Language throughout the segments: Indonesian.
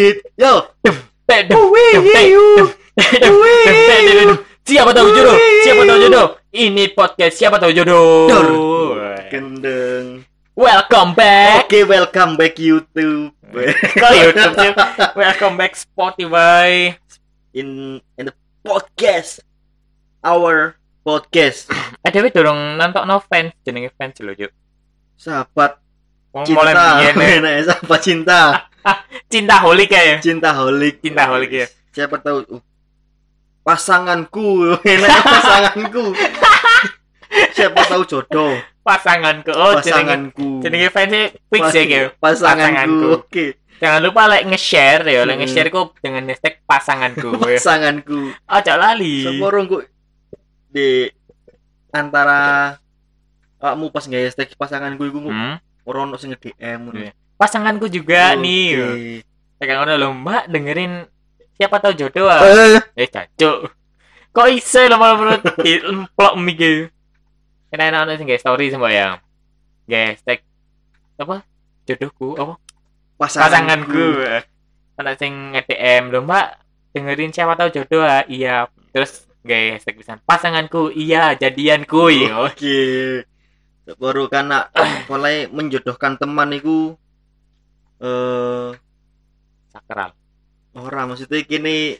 dit yo. Siapa tahu jodoh? Siapa tahu jodoh? Ini podcast siapa tahu jodoh. Dor. gendeng Welcome back. oke welcome back YouTube YouTube? Welcome back Spotify. in in the podcast our podcast Eh Dewi dorong nonton no fans jenenge fans lho yuk. sahabat Wong cinta mulai biyen. Enak, sahabat cinta cinta holik ya. cinta holik Cinta holik, ya. siapa tahu uh, pasanganku enak pasanganku siapa tahu jodoh Pasanganku. Oh, pasanganku jenenge fansnya fix ya gitu. pasanganku oke Jangan lupa like nge-share ya, like Hmm. nge-share ku dengan hashtag pasanganku. ya. pasanganku Ojo lali. Seporong ku di antara kamu pas nggak hashtag pasanganku iku hmm. Orang sing nge-DM ngono. Iya. Pasanganku juga Oke. nih. Tekan ngono lho, Mbak, dengerin siapa tahu jodoh ah. Eh, Eh, cacuk. Kok iso lho malah emplok mikir. Kena enak ono sing story semua ya. Nge hashtag apa? Jodohku apa? Pasanganku. Anak sing nge-DM lho, Mbak, dengerin siapa tahu jodoh ah. Iya. Terus nge hashtag pisan pasanganku, iya, jadianku ya. Oke. Baru karena mulai menjodohkan teman iku eh Sakral. ora maksudnya kini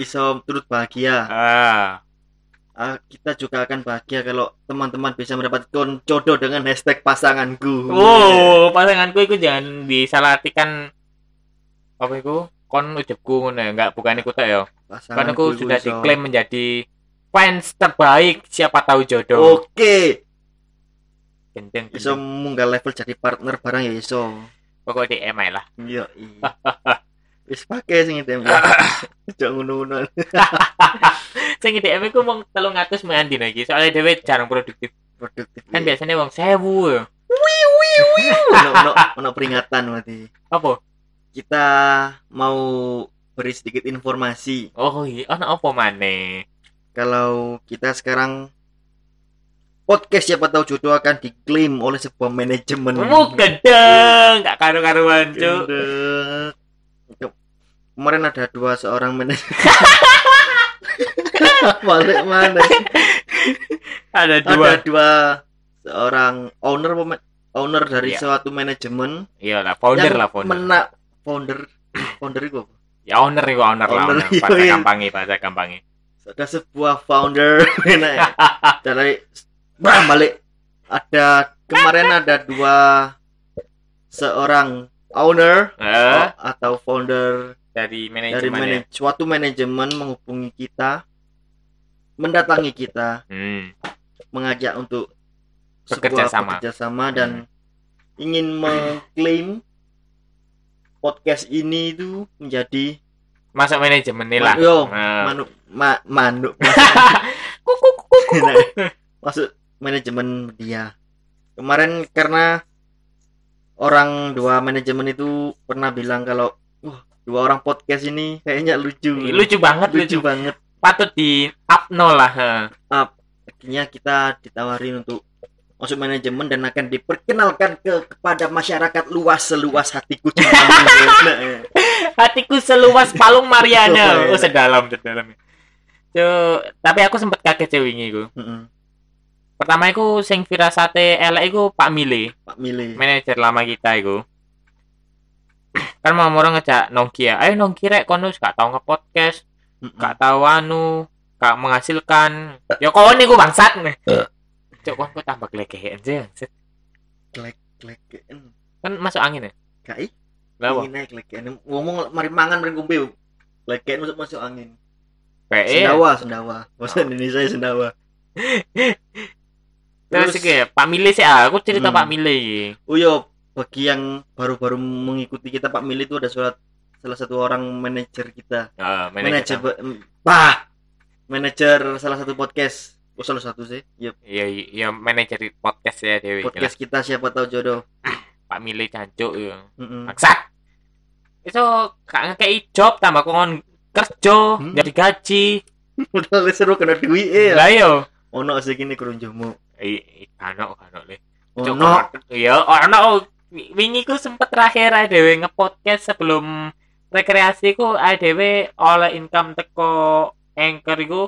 iso turut bahagia. Ah. Ah, kita juga akan bahagia kalau teman-teman bisa mendapatkan jodoh dengan hashtag pasanganku. Wow, pasanganku itu jangan disalahartikan apa itu? Kon ujebku ngono ya, enggak bukan ikut ya. Pasanganku aku sudah iso- diklaim menjadi fans terbaik siapa tahu jodoh. Oke, Gendeng, iso gendeng. munggah level jadi partner barang ya iso. Pokok DM ae lah. Iya, iya. Wis pakai sing itu. Jangan ngono-ngono. Sing DM iku mung 300 main dina iki. Soalnya dhewe jarang produktif. Produktif. Kan biasanya wong 1000 ya. ono ono ono peringatan berarti. Apa? Kita mau beri sedikit informasi Oh iya, ana apa maneh? kalau kita sekarang podcast siapa tahu jodoh akan diklaim oleh sebuah manajemen. Mu gendeng, enggak karu-karuan, Kemarin ada dua seorang manajemen. Balik mana? Ada Ada dua. dua seorang owner owner dari Iya. suatu manajemen Iya lah, founder lah founder. mena- founder founder itu apa? Ya owner iku owner lah, Owner, owner. iya, Bahasa iya. gampangi, bahasa gampangi. ada sebuah founder dari Bah, balik ada kemarin ada dua seorang owner Eh, atau founder dari dari manajemen ya. suatu manajemen menghubungi kita mendatangi kita Hmm. mengajak untuk Bekerja sama. Hmm. bekerja sama dan ingin mengklaim podcast ini itu menjadi Masuk manajemen nih lah. Yo, Nah. manu ma, manuk Kuku, kuku, kuku. masuk manajemen dia kemarin karena orang dua manajemen itu pernah bilang kalau wah dua orang podcast ini kayaknya lucu Lucu banget, lucu lucu. banget Patut di upno lah. ha. akhirnya kita ditawarin untuk masuk manajemen dan akan diperkenalkan ke kepada masyarakat luas seluas hatiku. Hatiku seluas palung Mariana. Oh, sedalam, sedalam. So, tapi aku sempet kaget sih wingi iku. Mm-mm. Pertama iku sing firasate elek iku Pak Mile, Pak Mile manajer lama kita iku. Kan mau orang ngejak Nongki ya. Ayo Nongki rek kono gak tau nge-podcast, Mm-mm. gak tahu anu, gak menghasilkan. Ya kon niku bangsat. Cok kon kok tambah gelegean sih. bangsat. Klek-kleken. Kan masuk angin ya. Kai Lah apa? ingin naik ngomong mari mangan mari ngombe kleken masuk masuk angin PE. sendawa sendawa bahasa. Indonesia sendawa Terus ya, Pak Mile sih ah, aku cerita Hmm. Pak Mile oh iya bagi yang baru-baru mengikuti kita Pak Mili itu ada surat salah satu orang manajer kita Heeh, manajer bah manajer salah satu podcast oh salah satu sih ya Iya, iya manajer podcast ya Dewi. podcast kita siapa tahu jodoh Pak Mile cancuk ya. Maksat. Itu gak ngekei job tambah kon kerja, Hmm. jadi gaji. udah seru kena duit eh Lah yo. ono sih gini kerunjumu Eh, kano kano le. ono Iya, ono wi- wingi ku sempet terakhir ADW nge-podcast sebelum rekreasi ku ADW oleh income teko anchor iku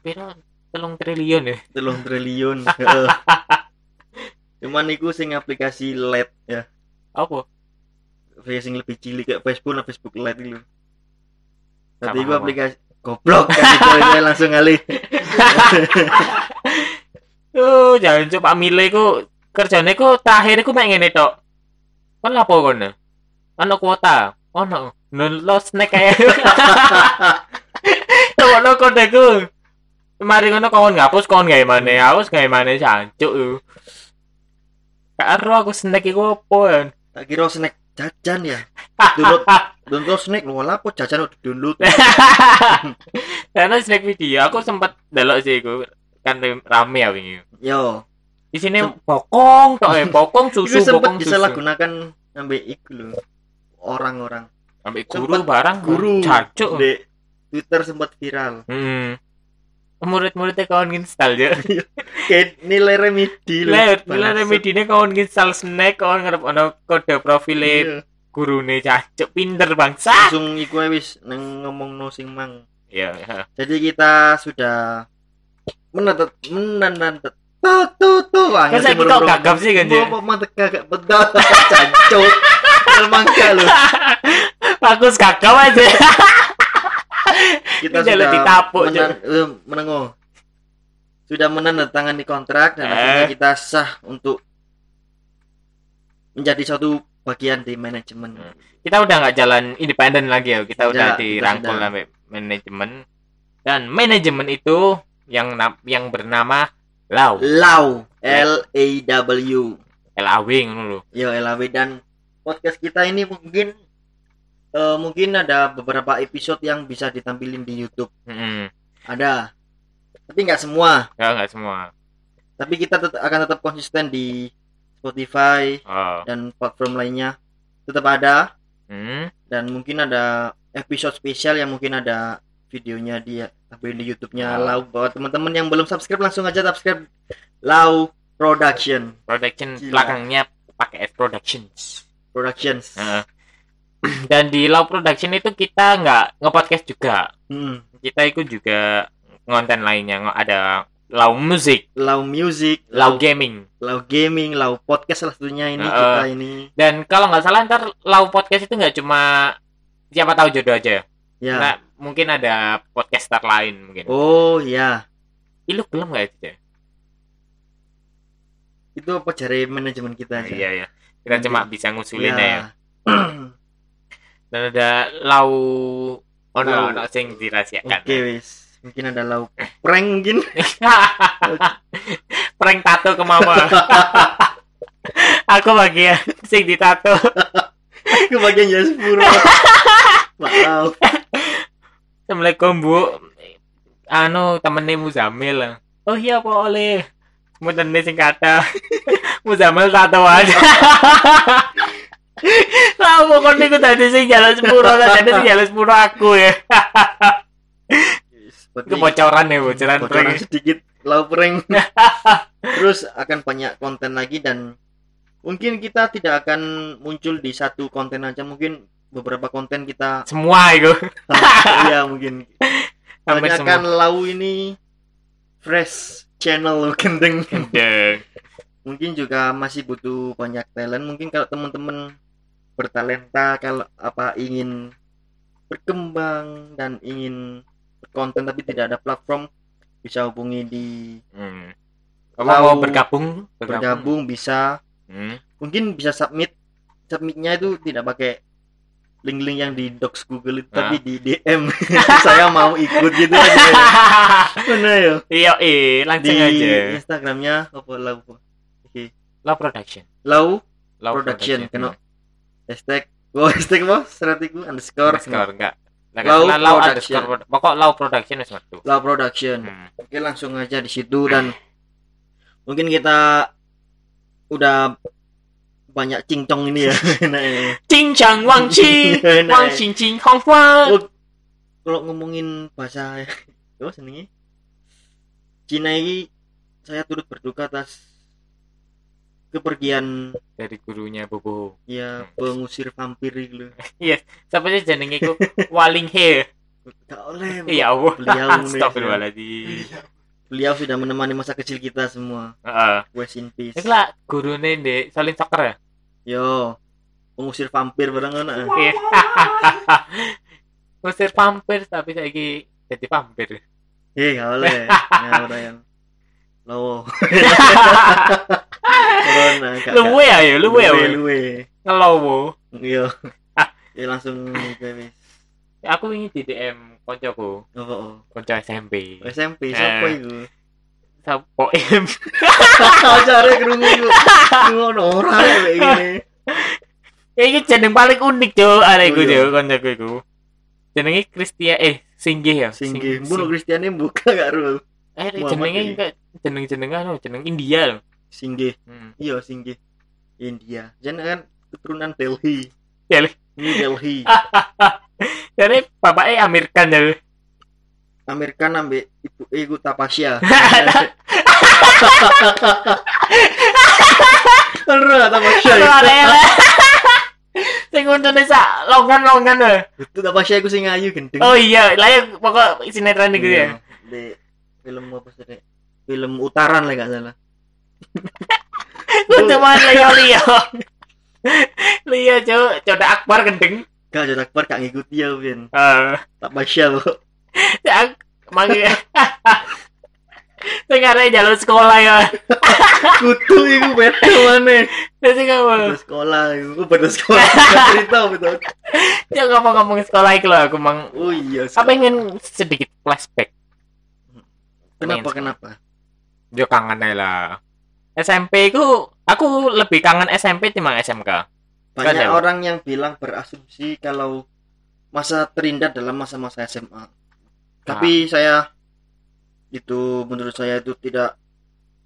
piro? Telung triliun ya telung triliun. Cuman iku sing aplikasi LED ya. Apa? Sing lebih cilik kayak Facebook lah Facebook LED itu tapi paham, aplikasi goblok kan itu langsung ngalih Uh, jangan coba milih ku kerjane ku terakhir ku mek ngene tok. Kon lapo kono? Ono kuota. Ono lo snack kayak. Ono kode ku. Mari ngono kon ngapus kon gawe maneh. Hapus gawe maneh jancuk. Karo aku snack iku opo ya? tak kira snack jajan ya download download snack lu apa jajan download Karena snack video aku sempat delok sih iku kan rame ya wingi. yo Di sini pokong tok eh pokong itu susu sempat pokong susu. disalahgunakan sampai iku lho orang-orang Sampai guru Sempet barang guru Cacuk. di Twitter sempat viral Hmm. Murid-muridnya kawan install ya. kayak nilai remedi lho, nilai remedine kawan install snack kawan ngarep ono kode profile Iya. gurune cacuk pinter bangsa. langsung iku wis neng ngomong no sing mang Iya. ya. jadi kita sudah menetet menetet tuh tuh tuh Wah, Kan kita buru-buru. gagap sih kan Mau- ya. mau mantep gagap betul cancuk mangga lu Bagus kakak aja. kita sudah ditapuk, menen- eh, menengo sudah menandatangani kontrak dan akhirnya Eh. kita sah untuk menjadi suatu bagian di manajemen. Kita udah nggak jalan independen lagi ya. Kita udah Tidak, dirangkul sampai manajemen. Dan manajemen itu yang yang bernama Lau. Lau L A W LAW ngono lho. Yo LAW dan podcast kita ini mungkin eh, mungkin ada beberapa episode yang bisa ditampilin di YouTube Heeh. ada tapi nggak semua Ya nggak semua. tapi kita tetap akan tetap konsisten di Spotify Oh. dan platform lainnya tetap ada Hmm. dan mungkin ada episode spesial yang mungkin ada videonya dia tampilin di YouTube-nya Oh. Lau buat teman-teman yang belum subscribe langsung aja subscribe Lau Production Production Gila. belakangnya pakai S Productions. Productions Heeh. Dan di Lau Production itu kita nggak nge-podcast juga. Hmm. Kita ikut juga konten lainnya. Ada Lau Music, Lau Music Lau Gaming. Lau Gaming, Lau Podcast salah satunya ini Heeh. kita ini. Dan kalau nggak salah ntar Lau Podcast itu nggak cuma siapa tahu jodoh aja. Ya. Nah, mungkin ada podcaster lain mungkin. Oh ya, Ih, lu belum nggak itu? ya? itu apa jari manajemen kita aja. Iya ya. Kita cuma bisa ngusulin ya. Ya. Dan ada Lau ono Lau. ono sing dirahasiakan. Oke wis, mungkin ada lau prank mungkin. Prank tato ke mama. Aku bagian sing ditato. Kebagian ya sepuluh. Maaf. Assalamualaikum Bu. Anu temennya Muzamil. Oh iya Pak Oleh. Mudene sing kata Muzamil aja. Lah pokoknya aku tadi sing jalan sepuro, tadi sing jalan sepuro aku ya. Seperti Kebocoran ya, bocoran bocoran sedikit lau prank. Terus akan banyak konten lagi dan mungkin kita tidak akan muncul di satu konten aja mungkin beberapa konten kita Semua itu. ya mungkin semua. lau ini fresh channel Gendeng. mungkin juga masih butuh banyak talent mungkin kalau teman-teman bertalenta kalau apa ingin berkembang dan ingin berkonten tapi tidak ada platform bisa hubungi di Hmm. Kamu Lau mau bergabung? bergabung bisa Hmm. mungkin bisa submit submitnya itu tidak pakai link-link yang di docs Google itu Ah. tapi di DM saya mau ikut gitu aja mana ya Iya, eh, langsung di aja. Instagramnya apa lau oke Love production. lau Love production kena hashtag oh hashtag apa stratiku underscore Skor enggak. Nah, Lau lau production. underscore. Pokok lau production wis metu. lau production Hmm. oke langsung aja di situ dan mungkin kita udah banyak cincong ini ya. Enak ya. Cincang wang cing, Enak wang ya. cing cing hong hua. Kalau ngomongin bahasa apa senengnya Cina ini saya turut berduka atas kepergian dari gurunya Bobo. Ya pengusir vampir itu siapa sih jenenge iku Waling He gak oleh ya Allah. Beliau astagfirullahaladzim beliau sudah menemani masa kecil kita semua. Heeh. West in peace. Iku lah gurune ndek Solin Soccer ya? Yo pengusir vampir bareng anak Iya. Ngusir vampir tapi saiki jadi vampir. eh gak oleh ya ora yang lowo. Corona Luwe ya luwe ya. luwe we. luwe Ngelowo. iya ya langsung guys Aku ingin di DM koncoku, oh, oh. konco SMP. SMP siapa Eh. itu Sapo em. kerungu itu ngono ora kayak gini Iki jeneng paling unik, Cuk. Areku, Oh, iya. Cuk, koncoku iku. Jenenge Kristia eh Singgih ya. Singgih, Sing- mbuh Kristiane buka gak ru Eh, jenenge kayak jeneng-jeneng anu, jeneng India lho. Singgih, Hmm. iya Singgih. India. Jangan kan keturunan Delhi. Delhi. New Delhi. Jadi bapaknya Amir Khan ya. Amerika ambek ibu eh, ibu Tapasya. Ora Tapasya. Ya. Sing sak longan-longan lho. Itu Tapasya iku sing ayu gendeng. Oh iya, lah ya pokok sinetron iku ya. Iya, Di film apa sih? Film Utaran lah gak salah. Ku cuma Leo Leo. Leo cuk, coda Akbar gendeng. Gak Jod Akbar gak ngikuti ya Vin. Eh, Tapasya kok. ya mangi. Sing arek jalur sekolah ya. Kutu iku beda maneh. Terus sing Pada ngomong, sekolah iku pada sekolah cerita betul. ya ngomong-ngomong sekolah iku lho aku mang Oh iya. apa pengen sedikit flashback. Kenapa kenapa? Yo kangen ae lah. SMP ku aku lebih kangen SMP timbang SMK. Banyak orang yang bilang berasumsi kalau masa terindah dalam masa-masa SMA. Tapi saya itu menurut saya itu tidak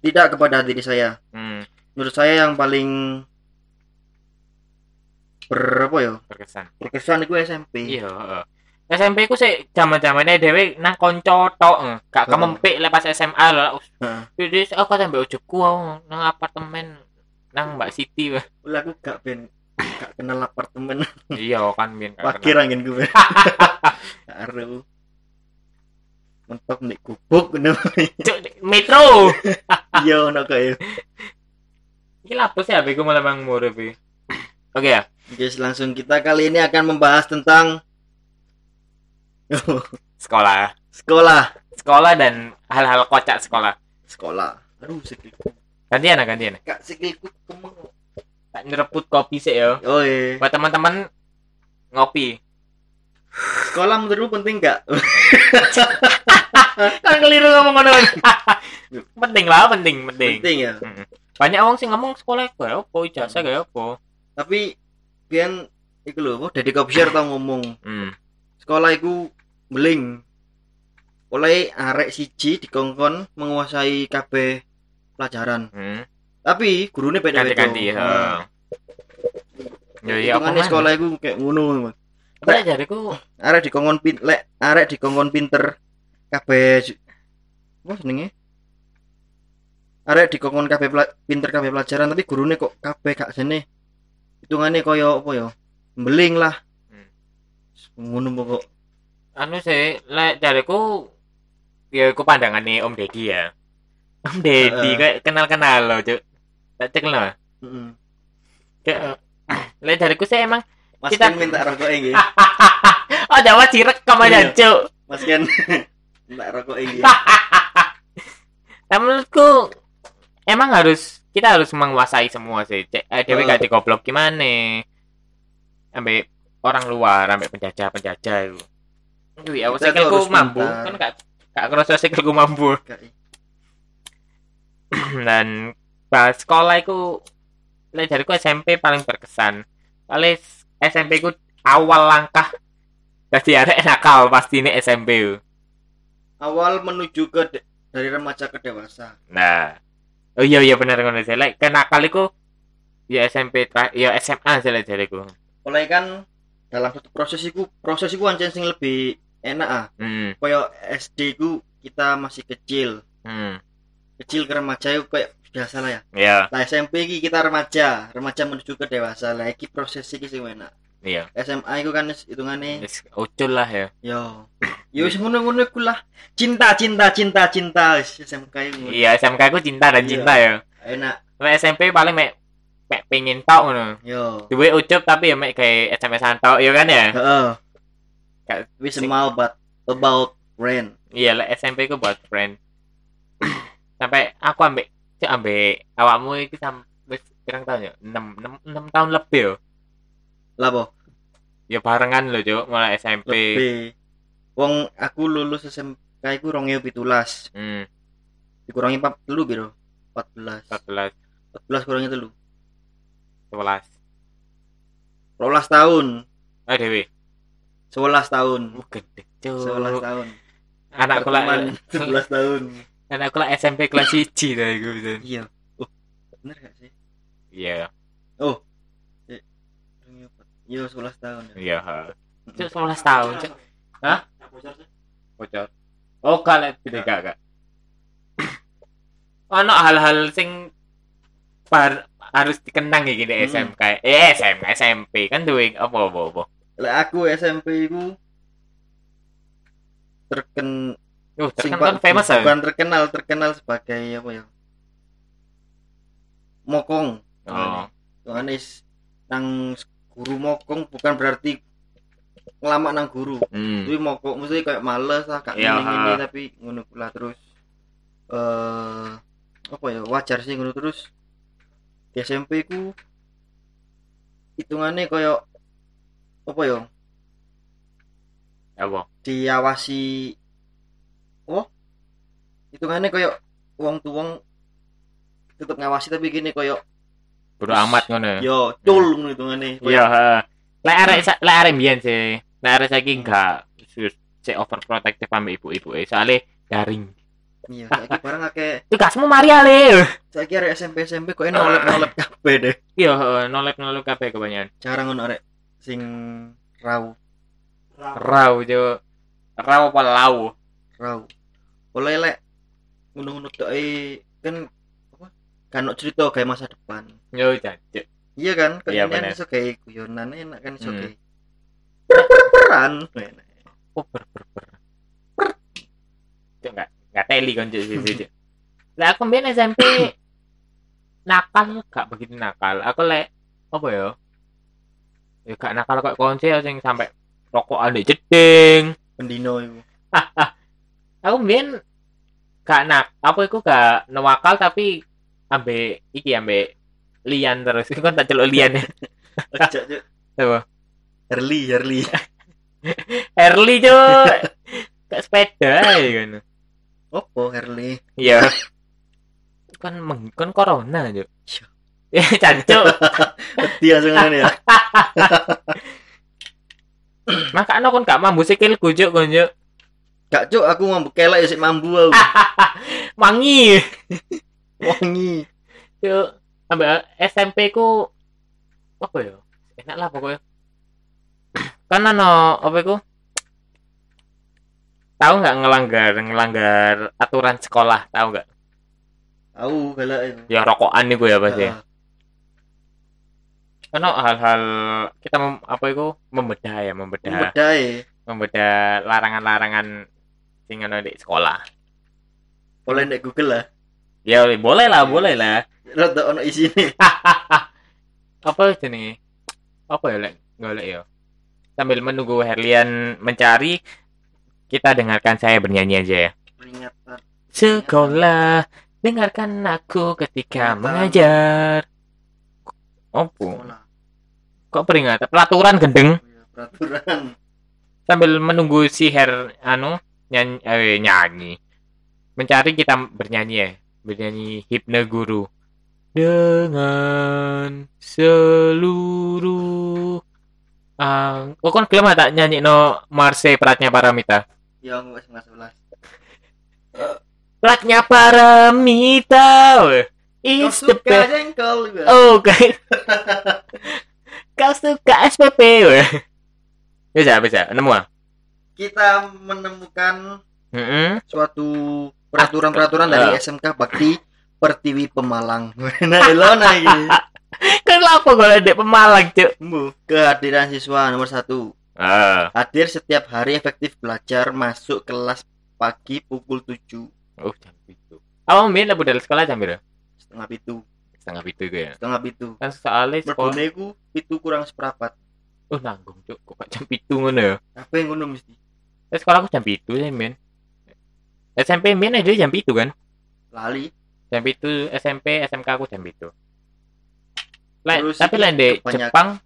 tidak kepada diri saya. Hmm, Menurut saya yang paling ber apa ya? berkesan. Berkesan itu SMP. Iya. SMP ku sih zaman-zamane dhewe nang kanca tok, eh. gak kemempik lepas SMA lho. Heeh. Jadi aku sampe aku nang apartemen nang Mbak Siti. Lah aku gak ben gak kenal apartemen. iya kan biyen gak Wakir angin gue. Karo. Mentok kenal. Cuk, Metro. Iya ono kaya. Iki lapo sih HP ku malah bang murah. Oke ya. Guys, langsung kita kali ini akan membahas tentang Sekolah. sekolah. Sekolah dan hal-hal kocak sekolah. Sekolah. Aduh, sikilku. Gantian gantian. Kak sikilku kemeng. Tak nyereput kopi sih ya. Oh iya. Buat teman-teman ngopi. Sekolah menurutmu penting gak? Kan keliru ngomong ngono. penting lah, penting, penting. penting ya. Banyak orang sih ngomong sekolah kayak apa, ijazah kayak apa. Tapi pian iku lho, oh dari Kopsyar tau ngomong. Hmm. Sekolah iku beling. Oleh arek siji dikongkon menguasai kabeh pelajaran. Hmm. Tapi gurune beda-beda. Ganti-ganti ya. Nah, Ya ya apa man? sekolah iku kayak ngono. Mas. Tapi jariku Arek dikongkon pin lek arek dikongkon pinter kabeh apa jenenge? Arek dikongkon kabeh pela- pinter kabeh pelajaran tapi gurune kok kabeh gak sene. Hitungannya koyo apa ya? Beling lah. Hmm. Ngono pokok. anu sih, lek jariku ya aku pandangan nih Om Deddy ya. Om Deddy Heeh. kayak kenal-kenal loh, Cuk. Tak cek loh. Heeh. Kayak lek jariku sih emang Mas Kita- Ken minta rokok iki. oh Jawa direkam aja, Iya. Cuk. Mas Ken minta rokok iki. Nah, menurutku emang harus kita harus menguasai semua sih. Cek eh, dewe Heeh. gak digoblok gimana? Ambil orang luar, ambil penjajah-penjajah itu. Wih, aku Kita tuh sikilku mampu, pintar. kan gak gak ngerasa sikilku mampu. Dan pas sekolah itu lek jariku SMP paling berkesan. Kali SMP ku awal langkah jadi arek nakal pasti ini SMP. ku. Awal menuju ke de- dari remaja ke dewasa. Nah, oh iya iya benar ngono sih. Lek kenakal iku ya SMP tra- ya SMA sih lek jariku. Mulai kan dalam satu proses iku proses iku ancen sing lebih enak ah. Hmm. Koyo SD ku kita masih kecil. Hmm. Kecil ke remaja iku kayak biasa lah ya Iya, lah SMP iki kita remaja remaja menuju ke dewasa lah iki proses iki sing enak iya. SMA itu kan hitungane Wis ucul lah ya. yo yo wis ngono-ngono iku lah cinta cinta cinta cinta SMK iku Iya, SMK ku cinta dan Iya. cinta ya. enak Nek SMP paling mek mek pengen tau ngono. yo Duwe ucup tapi ya mek kayak SMS-an tok, ya kan ya? heeh Kayak wis sing- mau about about rain Iya, lah SMP ku buat friend. Sampai aku ambek cek ambek awakmu iki sampai pirang tahun ya? 6 6 6 tahun lebih yo. lah po Ya barengan lho, Cuk, mulai SMP. lebih wong aku lulus SMK iku 2017 Hmm, dikurangi 4 telu biro 14 14, 14 kurangi telu 11. 12 tahun Ah, Dewi. 11 tahun Oh, gede, 11 Cuk. tahun Anakku lah Pertemuan 11 tahun anakku lah SMP kelas 1 dah iku bisa. iya oh bener gak sih Iya, iya 11 tahun ya iya. ha. Cuk 11 tahun, Cuk. Hah? Bocor. Oh, kalau tidak gak, gak. Ono hal-hal sing par harus dikenang ya gini Hmm. SMK. Eh, SMK, SMP kan duwe apa apa apa. Lah aku SMP ku terken Oh, terkenal kan famous ya. bukan terkenal terkenal sebagai apa ya? Mokong. Oh, Tuhan is nang guru mokong bukan berarti ngelama nang guru. Hmm. tapi mokong mesti kayak males lah kak Iya, ini tapi ngono pula terus eh apa ya wajar sih ngono terus. Di SMP ku hitungannya kayak apa ya? Apa? diawasi hitungannya kayak uang tuang tetep ngawasi tapi gini kayak Bodo amat ngono. ya. yo cul ngono hitungannya Iya, ha. Lek arek lek arek mbiyen sih. Lek arek saiki enggak cek overprotective ambek ibu-ibu eh. Soalnya daring. iya saiki barang akeh Tugasmu mari ale. saiki arek SMP SMP kok nolep nolep kabeh deh Iya, heeh, nolep-nolep kabeh kebanyakan. jarang ngono arek sing raw Rau jo. Rau apa lau? raw boleh lek ngono-ngono tok eh, kan apa kan cerita kayak masa depan Yo jancuk. iya kan bener. iso kayak guyonan enak kan iso Hmm. kayak per-peran enak. Oh, ber ber ber. Cuk enggak enggak teli kan cuk. Lah aku mbiyen SMP nakal gak begitu nakal. Aku lek apa ya? Ya gak nakal kok konco sing sampai rokokan di jeding. pendino itu Aku mbiyen gak nak apa iku gak nawakal tapi ambe iki ambe lian terus. Iku kan tak celuk lian ya. Apa? Harley Harley Early cuk. Kayak sepeda ya kan. opo Harley Iya. kan meng kan corona aja. Iya. Ya cancuk. dia sengan ya Makanya kon gak mambu sikil kujuk kon juk. Gak cuk aku mau kelek ya sik mambu aku Wangi. wangi Cuk. Ambek SMP ku apa ya? Enak lah pokoknya. Kan ano apa iku? Tahu nggak ngelanggar ngelanggar aturan sekolah, tahu nggak? tahu galak Ya rokokan nih gue ya pasti. Heeh. Karena hal-hal kita mem, apa itu membedah ya, membedah. bedai membedah larangan-larangan sing ono di sekolah. boleh nek Google lah Ya boleh lah, boleh lah. rada ono isine Apa jenenge? Apa ya lek golek ya? Sambil menunggu Herlian mencari, kita dengarkan saya bernyanyi aja ya. peringatan Sekolah, dengarkan aku ketika Peringatan. mengajar. Opo? Kok peringatan? Pelaturan gendeng. Oh iya, peraturan Sambil menunggu si Her anu nyanyi, eh, nyanyi. Mencari kita bernyanyi ya. Bernyanyi Hipne Guru. Dengan seluruh ang oh kan kelem tak nyanyi no Marse Pratnya Paramita. ya aku wis sebelas Pratnya Paramita. Is the suka best. jengkol Oh, oke. Kau suka SPP. Bisa, bisa. Nemu ah? Kita menemukan Mm-mm. suatu peraturan-peraturan dari Ah. SMK Bakti Pertiwi Pemalang. nah, lo nah iki. Kan apa kalau dek Pemalang, Cuk? Bu, kehadiran siswa nomor satu. Ah, Hadir setiap hari efektif belajar masuk kelas pagi pukul 7 oh jam itu. Apa mbien lah budal sekolah jam berapa? setengah pitu Setengah itu itu ya. setengah pitu Kan soalnya sekolah. Ku pitu kurang seperempat Oh nanggung, Cuk. Kok jam itu ngono ya? apa yang ngono mesti Eh, sekolah aku jam itu sih, men. SMP men aja jam itu kan? lali Jam itu SMP, SMK aku jam itu. Terus tapi lain di kebanyak- Jepang,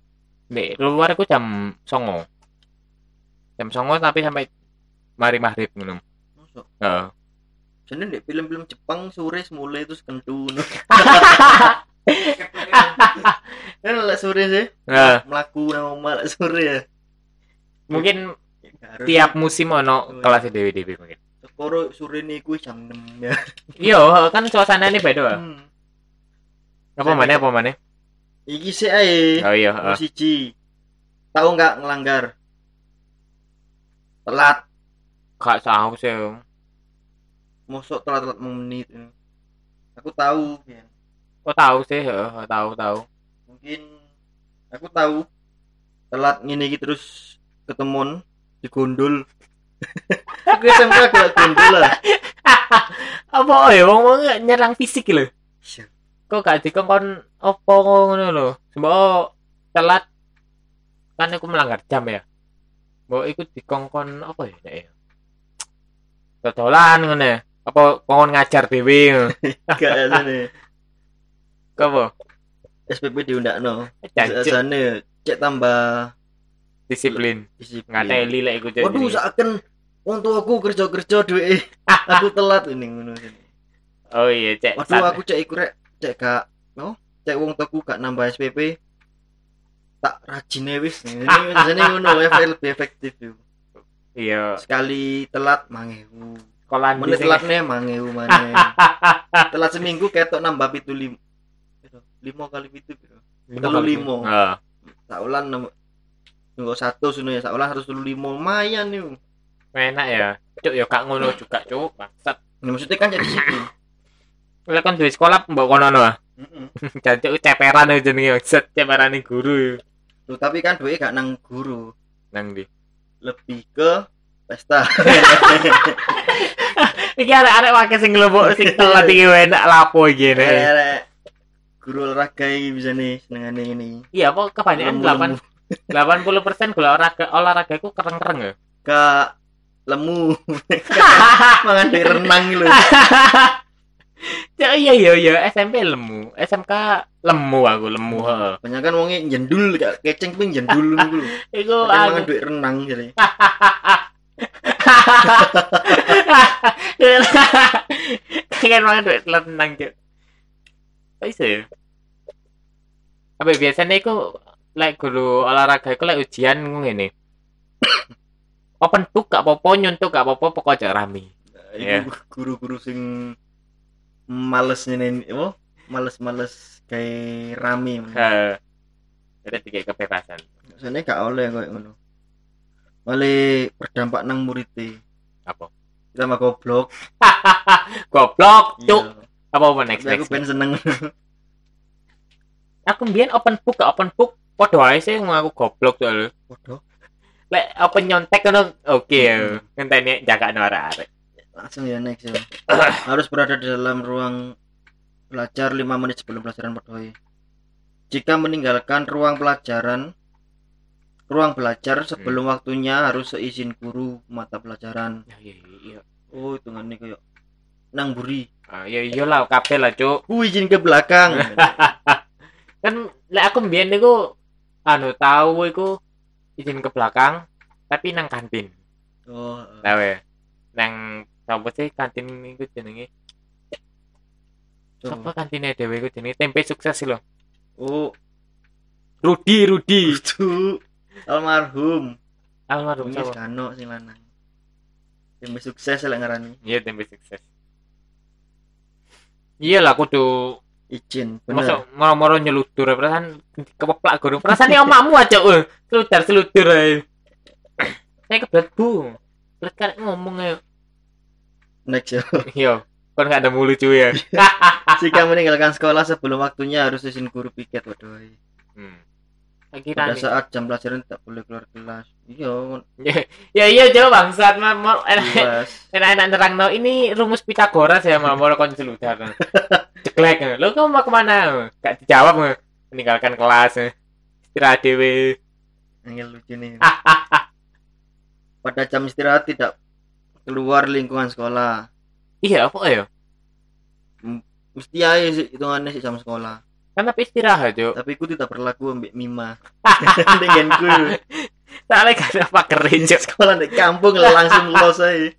di luar aku jam songo. Jam songo tapi sampai mari maghrib. Mosok. Heeh. Jadi di film-film Jepang sore mulai terus kentu. Kan lek sore sih Heeh. melaku nang omah lek sore ya. mungkin Harus tiap musim ono kelas dewi-dewi mungkin. Sekoro sore niku jam 6 ya. Iya, kan suasananya beda. Pak. Hmm. Apa mana apa mana? Iki sih ae. Oh iya, heeh. siji. Tahu nggak ngelanggar? Telat. Gak tahu sih. Mosok telat-telat menit. Aku tahu. ya. Kok tahu sih, heeh, tahu tahu. Mungkin aku tahu. Telat ngene iki terus ketemuan di gondol. aku SMK gak gondol lah. Apa ya wong wong nyerang fisik lho. Iya. Kok gak dikongkon apa ngono lho. Mbok telat kan aku melanggar jam ya. Mbok iku dikongkon apa ya nek ya. Dodolan ngono ya. Apa kongkon ngajar dhewe. Gak. Kok apa? SPP diundakno. Jancuk Asane cek tambah disiplin. Ngateli lek iku cek. Waduh, seakan wong tuaku kerja-kerja duwe. aku telat ini ngono. Oh iya, cek. Waduh, aku cek iku rek, cek gak no, cek wong tuaku gak nambah SPP. Tak rajine wis. Ini biasanya ngono lebih efektif. Iya, Sekali telat mangewu. sekolah Menit sini. telatnya mangewu maneh. telat seminggu ketok nambah pitu lim. Limo kali pitu kali. limo. Heeh. Saulan nem- Nunggu satu suno ya, saulan harus telu limo lumayan nih. enak ya. Cuk, ya gak ngono juga, cuk. Bangsat. Nah, maksudnya kan jadi disiplin. Lek kan duwe sekolah mbok kono no. Mm-mm. Jancuk ceperan aja jenenge set ceperan guru Tuh, tapi kan duit gak nang guru, nang di. lebih ke pesta. Iki arek-arek wae sing nglebok sing telat iki enak lapo iki nek. Arek guru olahraga iki bisa nih senengane ini. Iya, apa kebanyakan 8 80% gula olahraga olahraga iku kereng-kereng ya. Ke lemu. Mangan duit renang lho. Ya iya iya iya SMP lemu, SMK lemu aku lemu heeh. Banyak kan wongnya jendul keceng ping jendul. Iku Pakai aku duit renang jadi. Kangen banget duit tenang cuk. Kok iso ya? Apa biasanya iku lek guru olahraga iku lek ujian ngene. Open book gak apa-apa nyuntuk gak apa-apa pokok aja rame. Iya. Iku guru-guru sing males nyeneni oh males-males kayak rame. Heeh. Jadi tiga kebebasan. Biasanya gak oleh koyo ngono. Malah berdampak nang muridé. Apa? Kita mah goblok. Goblok, cuk. Iya. Apa apa next aku next. pengen seneng. Aku mbien open book gak open book padha wae sih ngaku goblok soalnya. Waduh. Lek open nyontek ngono oke ya. Hmm. Ngenteni jaga arek-arek. Langsung ya next ya. Harus berada di dalam ruang belajar 5 menit sebelum pelajaran berdoi. Jika meninggalkan ruang pelajaran ruang belajar sebelum Hmm. waktunya harus seizin guru mata pelajaran. Ya iya iya. Oh, hitungannya kayak nang buri. Ah, ya iya lah kabeh lah, Cuk. Ku izin ke belakang. Kan lek aku mbien niku anu tahu iku izin ke belakang tapi nang kantin. oh, Tahu ya. Nang sapa sih kantin iku jenenge? Sapa kantine dhewe iku jenenge tempe sukses lho. Oh, Rudi Rudi. itu almarhum. Almarhum Wis kano sing lanang. Yang sukses lah ngarani. Iya tempe sukses. Iya lah kudu Izin, masuk bener. moro-moro nyeludur perasaan kepeplak gurung perasaan ini omakmu aja eh seludar seludar saya kebelet bu kebelet kan ngomong ya Next ya. iya kan nggak ada mulu cuy ya jika meninggalkan sekolah sebelum waktunya harus izin guru piket waduh hmm. Akhirnya pada saat jam pelajaran tak boleh keluar kelas. Iya ya iya coba bangsat mah mau enak jelas enak nerang no. Ini rumus Pitagoras ya mau mau kon seludar ceklek lo kamu mau ke mana? Gak dijawab meninggalkan kelas nge. istirahat dewe Angel lucu nih. Pada jam istirahat tidak keluar lingkungan sekolah. Iya apa ya? Mesti aja sih hitungannya sih jam sekolah kan tapi istirahat jo tapi aku tidak berlaku ambil mima. Dengan ku soalnya gak ada apa keren jo sekolah di kampung lah langsung los aja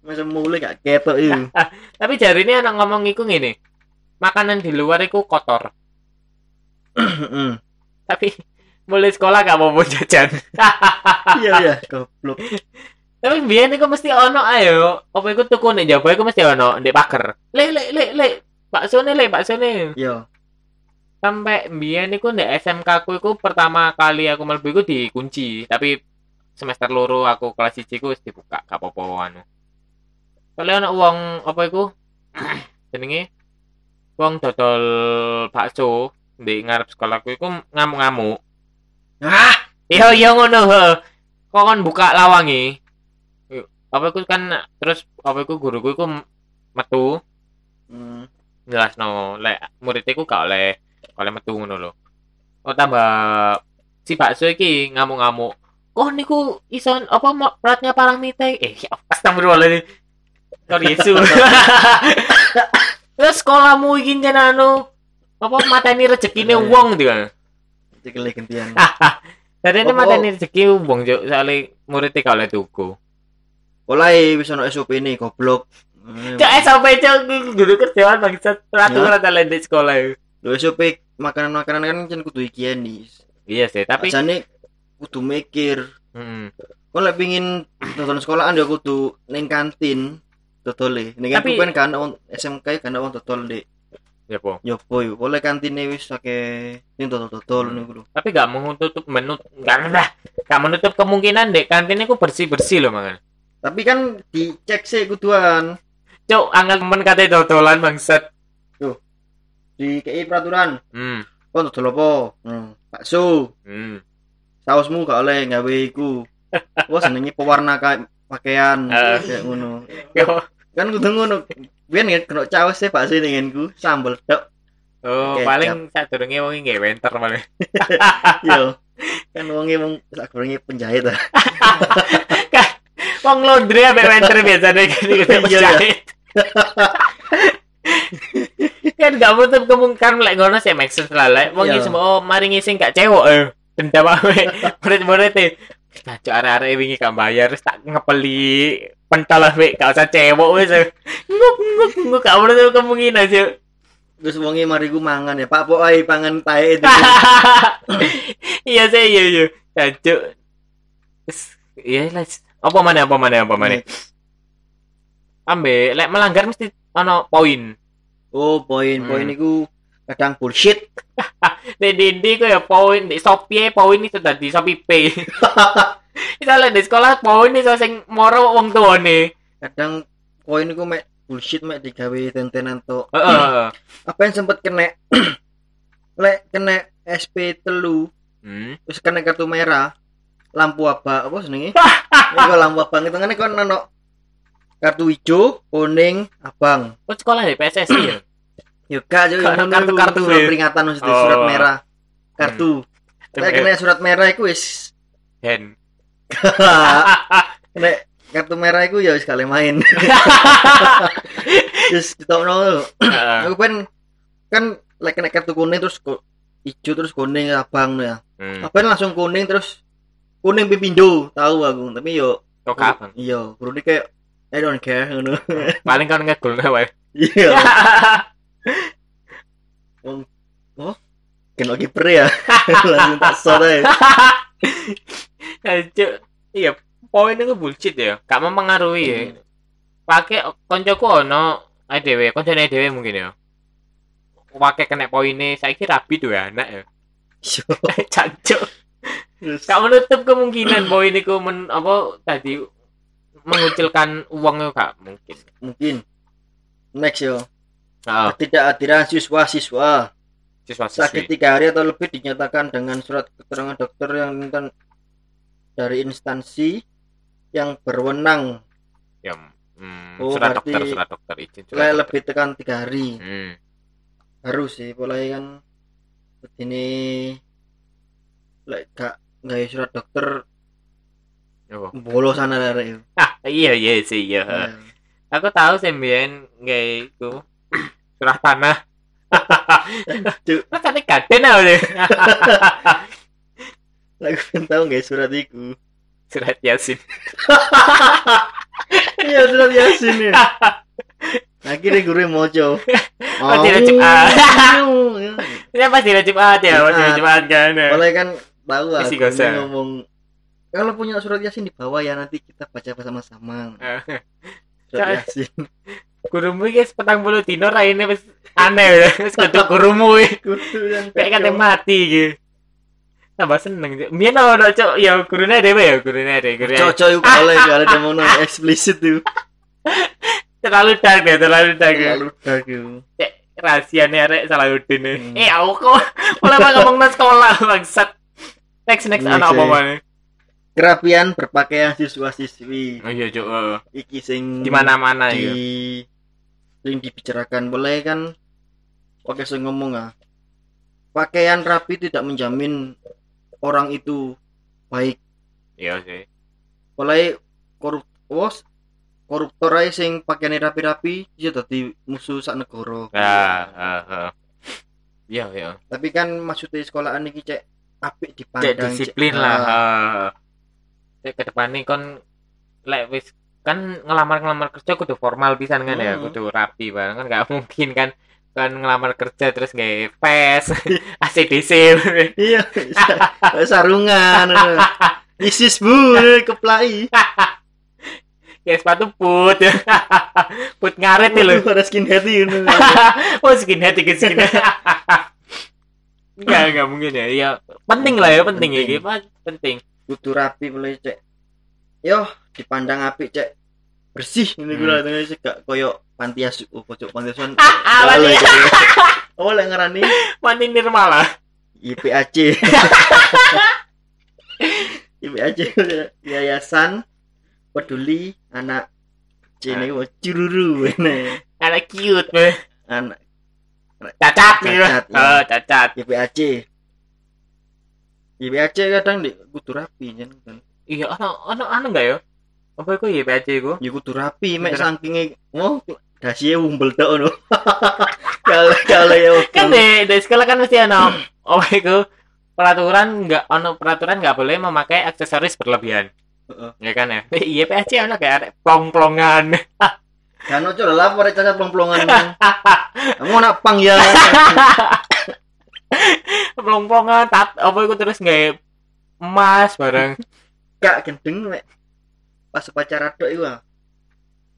masa mulai gak ketok itu tapi jari ini anak ngomong iku gini makanan di luar iku kotor. Tapi mulai sekolah gak mau jajan iya iya goblok. Tapi biar iku mesti ono ayo apa iku tuku nek Jawa iku mesti ono ndek paker le le le le bakso nih le bakso nih iya sampai biyen iku ndek SMK ku iku pertama kali aku mlebu iku dikunci. Tapi semester loro aku kelas 1 ku wis dibuka gak apa-apa anu. Soalnya ana uang apa iku? Jenenge? Wong dodol bakso di ngarep sekolahku iku ngamuk-ngamuk. Ah iya iya ngono he. Kok kan buka lawangi apa iku kan terus apa iku guruku iku metu. Hmm. jelas no lek muridku ku gak oleh oleh metu ngono lho. Oh tambah si bakso iki ngamuk-ngamuk. Kok niku ison apa peratnya paramite eh ya astagfirullahaladzim. Sorry Yesu terus sekolahmu iki jan anu apa mateni rezekine Eh. wong kan Cikele gentian Jadi ini Apa? mateni rezeki wong juk soalnya muridnya gak oleh tuku mulai bisa no SOP ini goblok. Cok SOP cok guru kerjaan bangsat peraturan ada di sekolah lo SOP makanan-makanan kan kan kudu higienis iya sih tapi Ajane kudu mikir. Hmm. Kau lek pingin nonton sekolahan ya kudu ning kantin dodole. Ning Tapi- kan kan on SMK kan on dodol Dek. ya po. Yo. Boy, oleh kantine wis akeh ning dodol-dodol niku lho. tapi gak menutup menut gak ada gak menutup kemungkinan dek kantin itu bersih bersih loh mangan. Tapi kan dicek sih kuduan. Cok angkat men kate dodolan bangsat di KI peraturan. hmm Kau dodol apa? Hmm, bakso. hmm Sausmu gak oleh gawe iku. Wah senenge pewarna ka pakaian Eh. kayak ngono. Kan kudu ngono. Biyen kan kena caos sih bakso nengenku sambel tok. oh Kecap. paling sadurunge wong iki nggawe winter malah Yo. Kan wonge wong sak penjahit ah. wong laundry ambek winter biasanya iya. penjahit kan gak menutup kemungkinan lek ngono sih sense lah lek wong Iya. iki semua mari ngising gak cewek eh dendam awe murid-murid e. Nah cok arek-arek wingi gak bayar tak ngepeli pentol awe gak usah cewek wis nguk nguk nguk gak menutup kemungkinan sih. Terus wonge mari ku mangan ya, Pak Pok ae pangan tae itu. iya sih iya iya. Terus, iya lah apa mana apa mana apa mana ambe lek melanggar mesti ono poin Oh, poin-poin Hmm. iku kadang bullshit. di di di ku ya poin di Shopee poin itu tadi Shopee Pay Misalnya di sekolah poin itu sing moro wong tuane. Kadang poin iku mek bullshit mek digawe tentenan to. Heeh. Apa yang sempet kena lek kena SP telu Hmm. terus kena kartu merah lampu apa apa senenge iku lampu abang itu kan kon ono kartu hijau kuning abang. Oh sekolah di PSSI ya? yo Kartu- kartu- surat peringatan mesti Oh. surat merah. Kartu. Lek kena surat merah iku wis. Hen. kena kartu merah iku ya wis kali main. Terus ditokno. Aku pengen kan lek kena kartu kuning terus hijau terus kuning abang ya. Hmm. apa langsung kuning terus kuning pipindo tahu aku. Tapi yo Kok kapan? iya ini kayak I don't care ngono Paling kan ngegul wae. iya kena kiper ya langsung tak aja Cuk. Iya, poin itu bullshit ya. Gak mempengaruhi ya. Pakai koncoku ono ae dhewe, koncone dhewe mungkin ya. Pakai kena poinnya, saya kira rabi tuh ya anak ya. Cancuk. terus Gak menutup kemungkinan poin itu men apa tadi mengucilkan uangnya gak mungkin. mungkin next yo Oh, ketidakhadiran siswa-siswa siswa sakit siswi. tiga hari atau lebih dinyatakan dengan surat keterangan dokter yang minta dari instansi yang berwenang Ya, hmm, Oh, surat dokter, surat dokter izin surat dokter. lebih tekan tiga hari Hmm. harus sih mulai kan ini lek gak nggak surat dokter Oh. bolos sana dari itu Ah, iya iya sih iya. Nah, Aku tahu sih mbien kayak itu surah tanah. Cuk. Rasanya gaden aku pengen tahu nggak surat itu. Surat Yasin. Iya surat Yasin ya. Akhirnya guru mojo. Oh, tidak. Ya. Ini pasti ada Jumat ya, pasti Jumat. Jumat kan. Mulai kan tahu gosok. ngomong kalau punya surat Yasin di bawah ya nanti kita baca bersama-sama. Surat. Yasin. Gurumu guys petang bulu dino raine wis aneh ya. Wis kudu gurumu Kayak kate mati gitu. Tambah seneng. Biyen ono cok ya gurune dhewe ya gurune dhewe. Gurune Cocok yuk kalau kalau dia mau eksplisit tuh. terlalu dark ya, terlalu dark. ya. Terlalu dark yuk. Cek rahasiane arek Salahuddin. nih. Hmm. Eh aku kok mau ngomong nang sekolah bangsat. Next next anak apa mana? Kerapian berpakaian siswa-siswi. Oh iya cok. Iki sing Di mana-mana di ya. sering dibicarakan boleh kan pakai saya ngomong ah pakaian rapi tidak menjamin orang itu baik Iya sih. boleh korup wos koruptor ae sing pakaian rapi-rapi ya dadi musuh sak negara Ah, ah, ah. Iya, iya. tapi kan maksudnya sekolahan iki cek apik Cek dipandang disiplin cek- lah. ah, Cek ke depan nih kon lek wis kan ngelamar-ngelamar kerja kudu formal pisan kan ya, Hmm. kudu rapi banget kan nggak mungkin kan kan ngelamar kerja terus nggak pes ACDC iya sa- sarungan isis bu keplai kayak sepatu put put ngaret nih lo ada skinhead ini oh skinhead iki skinhead Enggak, enggak mungkin ya. Ya penting lah ya, penting ya. Penting. Gitu, penting. Kudu rapi boleh cek yo dipandang apik cek bersih ini Hmm. gula hmm. cek gak koyo panti asuh oh pojok panti asuhan Ah, cek. oh lek ngarani mandi nirmala. IPAC IPAC yayasan peduli anak C ini oh, cururu ini Anak cute, anak Cacat, nih. Cacat, ya. Oh, cacat. IPAC IPAC kadang di kudu rapi kan kan Iya, ono ono anu enggak ya? Apa iku ya PAC iku? ya kudu rapi mek saking oh dasie umbel tok ngono kalau kalau ya Kan di, di sekolah kan mesti ono apa iku peraturan enggak ono peraturan enggak boleh memakai aksesoris berlebihan. Heeh. Ya kan ya? Iya PAC ono kayak plong-plongan. kan ojo lah lapor cacat plong-plongan kamu nak pang ya plong-plongan tat apa iku terus nggak emas bareng. gak gendeng mek pas upacara tok iku ah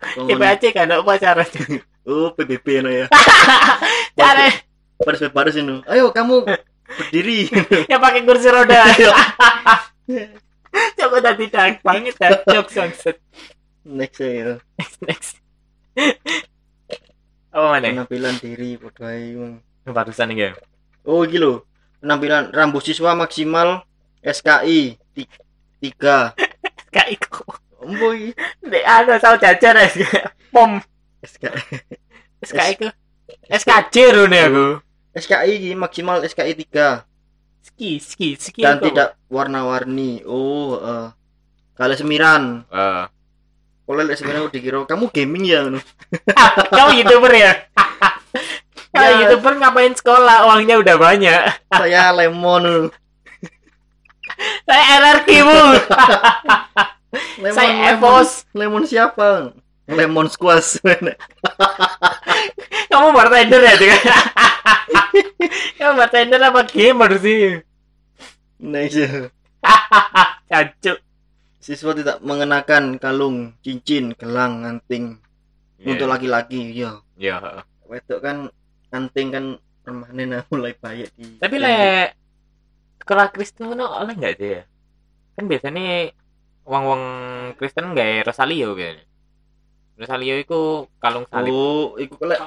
Iya PAC kan ono pacaran. oh PBB no ya Cara baris baris ini ayo kamu berdiri yang pakai kursi roda. Coba tadi dark banget ya. Jokes bangsat. next ya Next next. Apa mana? penampilan diri ae wong. Barusan ini ya. Oh iki lho penampilan rambut siswa maksimal SKI ti- tiga iku. Embo iki Dek ada sao jajar ya. Pom. SKI SKI ku. SKJ rune aku. SKI iki maksimal SKI 3 Ski ski ski. dan tidak warna-warni. Oh, eh kalau semiran. Eh. Kalau lihat semiran udah dikira kamu gaming ya. Kamu youtuber ya? Ya. youtuber ngapain sekolah? Uangnya udah banyak. Saya lemon. Saya LRQ bu. lemon Saya lemon, Evos. lemon siapa? Lemon squash. Kamu bartender ya? Juga? Kamu bartender apa gamer sih? nice. Cancuk. Siswa tidak mengenakan kalung, cincin, gelang, anting untuk laki-laki. Ya, Ya. wedok kan anting kan permanen nah, mulai banyak di. Tapi le sekolah Kristen ngono oleh nggak sih ya? Kan biasanya wong-wong Kristen nggak Rosalio biasanya. Rosalio iku kalung salib. Oh, iku kelek.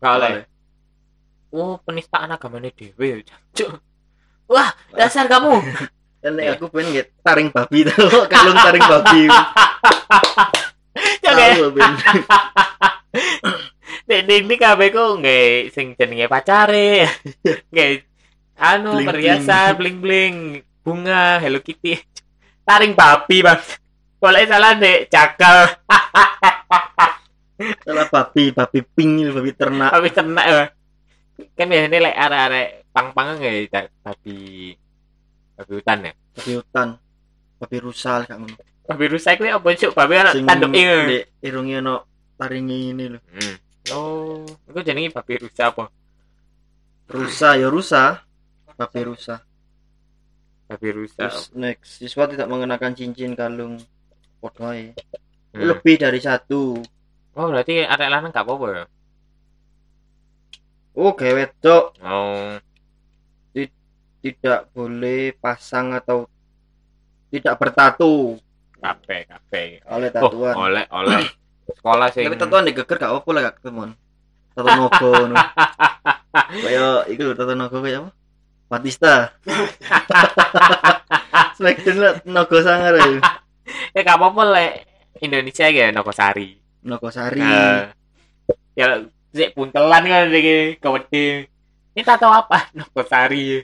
Gak oleh. Oh, penistaan agamanya dewe. Cuk. Wah, dasar kamu. Dan aku pengen nggak taring babi tuh, kalung taring babi. Ya Ben. Nek iki kabeh ku nggih sing jenenge pacare. Nggih anu perhiasan bling-bling, bunga Hello Kitty. Taring babi, Bang. Boleh salah dek cakal Salah babi, babi pink, babi ternak. babi ternak ya. Kan biasanya lek arek-arek pang-pangan nggih babi babi hutan ya. Babi hutan. Babi rusal kak ngono. Babi rusak kuwi apa cuk? Babi ana Sing tanduke. ndek irunge ono taringi ini lho. Hmm. Oh, iku jenenge babi rusak apa? Rusa ya rusa. Babi rusa. Babi rusak. Terus next, siswa tidak mengenakan cincin kalung podo ae. Hmm. Lebih dari satu. Oh, berarti arek lanang gak apa-apa ya? Oh, wedok Oh, tidak boleh pasang atau tidak bertato kabeh kabeh. oleh Oh, tatuan. oleh oleh sekolah sing Tapi tatuan digeger gak apa lah teman. Tato nogo. Kayak iku lho tato nogo kayak apa? Batista. Smackdown lah nogo sangar ya. ya gak apa-apa lek Indonesia ya Nogosari. Nogo sari. Nah, ya sik puntelan kan iki kewedi. Ini tato apa? Nogosari.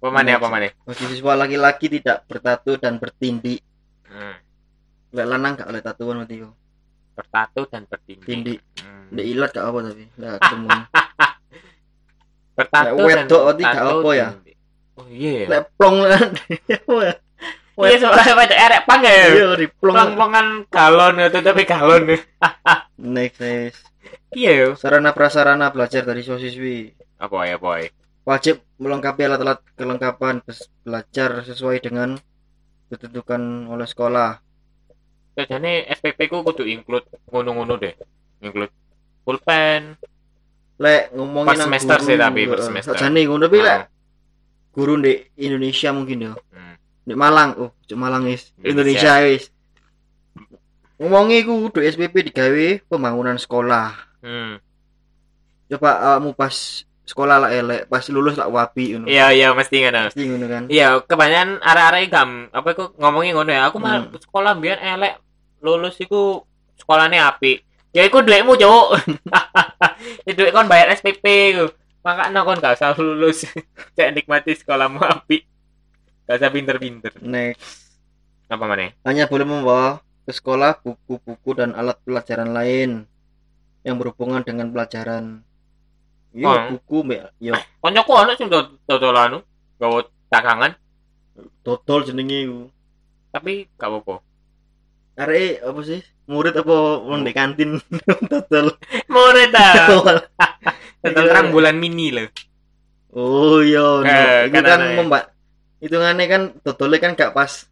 Apa mana apa mana? Siswa laki-laki tidak bertato dan bertindik. Hmm. Lek lanang gak oleh tatuan berarti yo. Bertato dan bertindik. Tindik. Hmm. Ilat gak apa tapi. Lah ketemu. Bertato Lek wedok berarti gak apa ya? Oh iya. ya. Lek plong lah. Ya? Iya soalnya wedok erek pang ya. Iya diplong. Plong-plongan galon itu tapi galon. Next next. Iya yo. Sarana prasarana belajar dari siswa-siswi. Apa ya boy? wajib melengkapi alat-alat kelengkapan belajar sesuai dengan ditentukan oleh sekolah. Jadi SPP ku kudu include ngono-ngono deh. Include pulpen. Lek ngomongin Per nang semester sih tapi, per semester. sakjane ngono tapi lek Ah. guru di Indonesia mungkin ya. Hmm. Di Malang, oh, cuk Malang wis. Indonesia. Indonesia wis. Ngomongi ku kudu SPP digawe pembangunan sekolah. Hmm. Coba awakmu pas sekolah lah elek, pas lulus lah wapi ngono. Iya iya mesti ngono. Pasti ngono kan. Iya, kebanyakan arek-arek gam apa iku ngomongin ngono ya. Aku mah Hmm. sekolah biar elek lulus iku sekolahnya api. Ya iku duitmu, Cuk. ya duit kon bayar SPP iku. Makanya kon gak usah lulus. Cek nikmati sekolahmu api. Gak usah pinter-pinter. Next. Apa mana? hanya boleh membawa ke sekolah buku-buku dan alat pelajaran lain yang berhubungan dengan pelajaran. Iya, buku, mbak. Yo, Koncoku ana sing dodol anu, gawe dagangan, dodol jenenge iku. tapi gak apa-apa. Arek apa sih? Murid apa wong di kantin dodol. Murid ta. Dodol terang bulan mini lho. oh iya. Eh, itu kan kan aneh. membak hitungannya kan dodolnya kan gak pas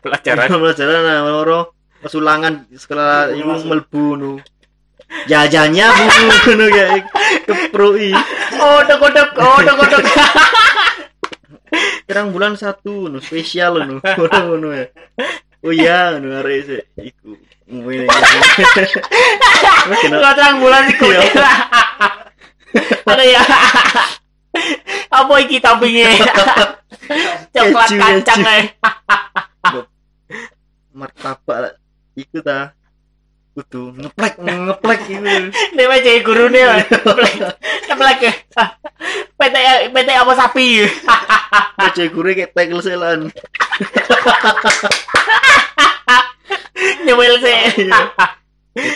pelajaran. pelajaran nah, loro kesulangan sekolah ibu melbu nu. Jajannya bu nu kayak keprui. Oh, kodok, oh, kodok. Terang bulan satu nu spesial nu ngono ngono ya. Oh iya nu arek sih iku. Ngene. Kena Lo terang bulan iku. Iya. Ada ya. Apa iki toppingnya? Coklat kacang martabak iku ta. Kudu ngeplek ngeplek iku. Nek wae jadi gurune. wae. Teplek. Teplek. PT PT apa sapi? Aja gure kayak tekel selan. Nyewel sih. Iya.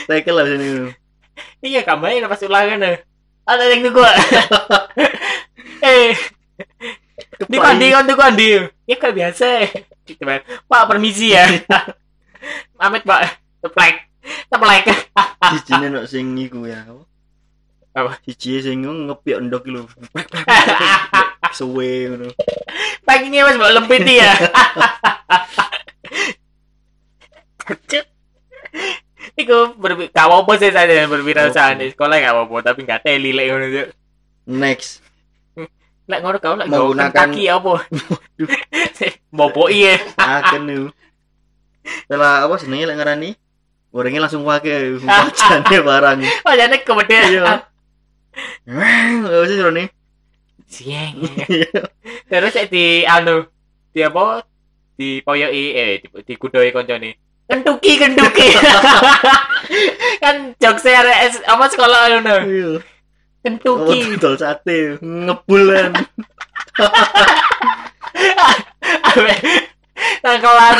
Tekel lah sini. Iya, kamu pas ulangan eh. Ada yang tunggu. Eh, di kandi kan tuh kandi. Ya kayak biasa. Gitu. Pak permisi ya. Pamit, Pak. Teplek. Teplek. Sijine nok sing iku ya. Apa? Siji sing ngepiok ndok lho. Suwe ngono. Paginya mas bawa lempit ya. Iku berbi gak apa sih saya berwirausaha di sekolah gak apa-apa tapi gak teli lek ngono Cuk. Next. Lek ngono kau lek Menggunakan- kaki apa? Bobo iya. Aken nu. Setelah apa jenenge lek ngarani? Gorengnya langsung pakai wajahnya barang Wajahnya kemudian iya Wah, sih Roni sieng. Terus saya di anu di apa? Di poyoki eh di, di kudoi koncone. Kentuki kentuki. kan jokes arek S- apa sekolah anu no. iya Kentuki. dol sate ngebulan Awe. Tangkelan.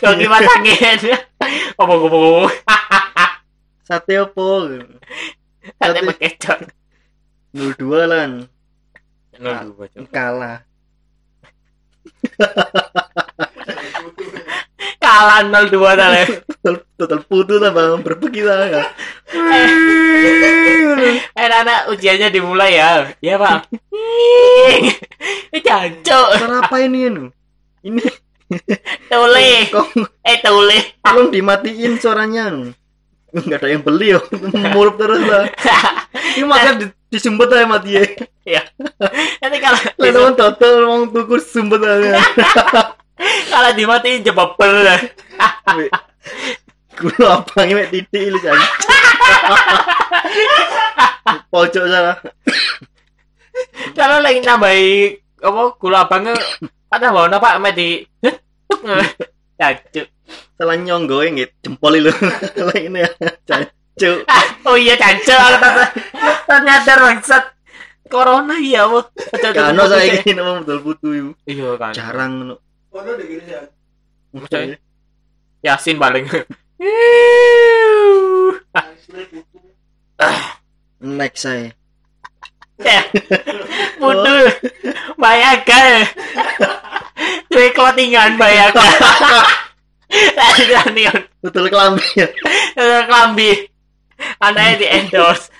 Kok gimana angin? Apa gopo sate apa Sate bekecot. 02 lan Nol dua Cok. kalah Kalah 02 tadi. total total putus lah bang berbagi lah ya Eh anak ujiannya dimulai ya. Iya, Pak. Ini jancuk. cara apa ini ini Tule. kok Eh tule. tolong dimatiin suaranya? Nu nggak ada yang beli yo. Mulut terus lah. Ini makanya di, disumpet aja mati ya Nanti kalau lah teman total mau tuku sumpet aja. Kalau dimatiin jebabel. Kulo apa ini titik ini kan pojok sana. Kalau lagi nambahi apa gula abangnya ada mau apa mek di Jancuk. salah nyonggo nggih jempol lah ini ya cancuk Oh iya jancuk ternyata ternyata bangsat corona iya bu. Kano saya ini nama betul butuh ibu. Iya kan. Jarang nu Ono di gini ya. Maksudnya? Yasin paling. Next saya Ya. Butuh Bayaga Duit clothingan Bayaga Tadi tadi betul kelambi. Ya Kelambi. Anaknya di endorse.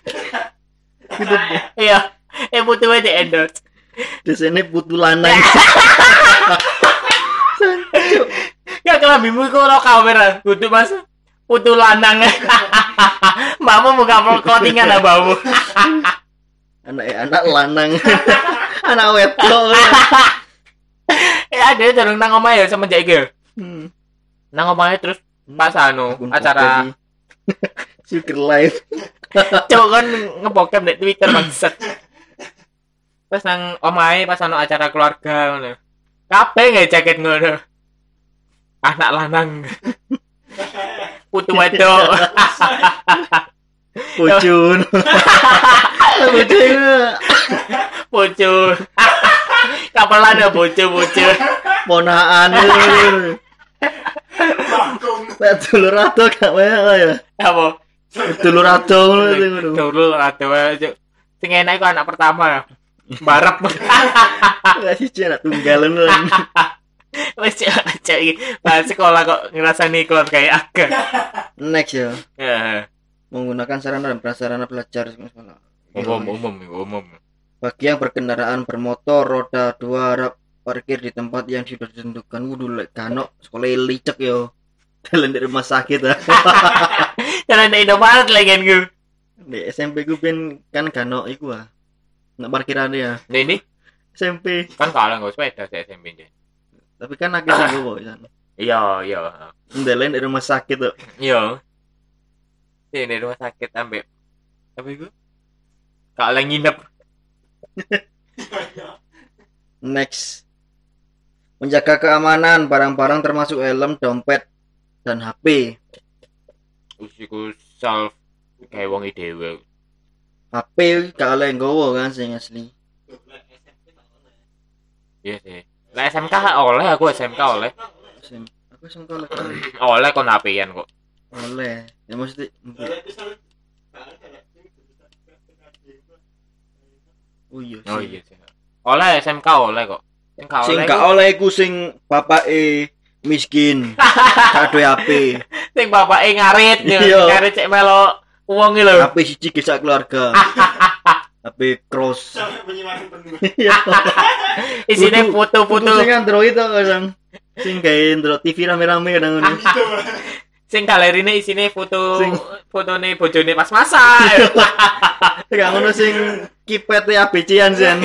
Gitu Iya. Eh butuhnya di endorse. Di sini butuh lanang Ya. Kelambimu itu lo kamera. Butuh mas. Butuh lanang Mbakmu buka clothingan lah mbakmu anak eh, anak lanang anak wetok Ya dia dorong nang ya semenjak iki Hmm. Nang omahnya terus pas anu Akun acara. Sugar life coba kan ngebokep di Twitter bangsat. Pas nang omahe pas anu acara keluarga ngono. Kabeh nggak jaket ngono. Anak lanang. Putu wedok. Pucun Pucun Bojo. Kapelan ya bojo-bojo. Ponaan Bangkong. Nek dulur ado gak wae ya Apa? Dulur ado ngono itu ngono. Dulu ada wae. Sing enak iku anak pertama. Barep. Gak siji anak tunggal ngono. Wes aja iki. Pas sekolah kok ngrasani keluarga kayak agak. Next ya Ya. Menggunakan sarana dan prasarana belajar di sekolah. Umum, umum, umum. Bagi yang berkendaraan bermotor roda dua harap parkir di tempat yang sudah ditentukan. Wuduh lek kano sekolah licek yo. Dalam di rumah sakit ah. Jalan di Indomaret lagi kan gue. Di SMP gue ben kan kano iku ah. Nak parkiran ya. Ini SMP. kan kalah nggak sepeda saya SMP nya. Tapi kan akhirnya gue bawa sana. Iya, iya. Ndelen di rumah sakit tuh. Iya. Ini rumah sakit ambek apa itu? Kalah nginep. Next. Menjaga keamanan barang-barang termasuk helm, dompet, dan HP. Usiku self kayak wong dewe. HP gak oleh nggowo kan sing asli. Iya sih. Lah SMK oleh aku SMK oleh. Aku sing oleh. Oleh kon HP-an kok. Oleh. Ya mesti Oh iya. Oh sing- iya sih. Oleh SMK oleh kok. Sing gak Sing oleh. gak ku- oleh iku sing bapake miskin. Gak duwe HP. Sing bapake ngarit ya. Iya. Ngarit cek melo uang iki lho. HP siji kisah keluarga. HP cross. Iya. Isine Kudu- foto-foto Sing Android to kadang. Sing gawe Android TV rame-rame kadang ngono. Sing galerine isine foto Sing- fotone bojone pas masak. Gak ngono sing kipet ABC-an sen.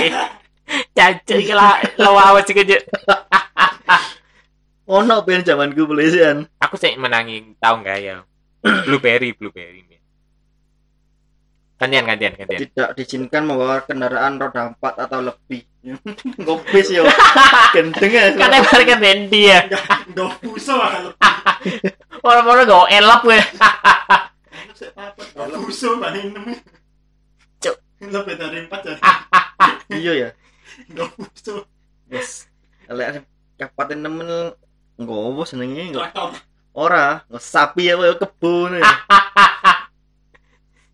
Cancuk iki lah lawas iki. Ono ben zamanku pelesian. Aku sih menangi tau enggak ya. blueberry blueberry gantian gantian gantian tidak diizinkan membawa kendaraan roda empat atau lebih ngopis yo gendeng ya kan kan ya Enggak buso kalau orang-orang gak elap gue buso paling enam. Cuk. Lebih dari empat jadi iya ya enggak buso. yes lek kabupaten nemen ngopo senenge nggak Traktor. ora nggak sapi ya kebun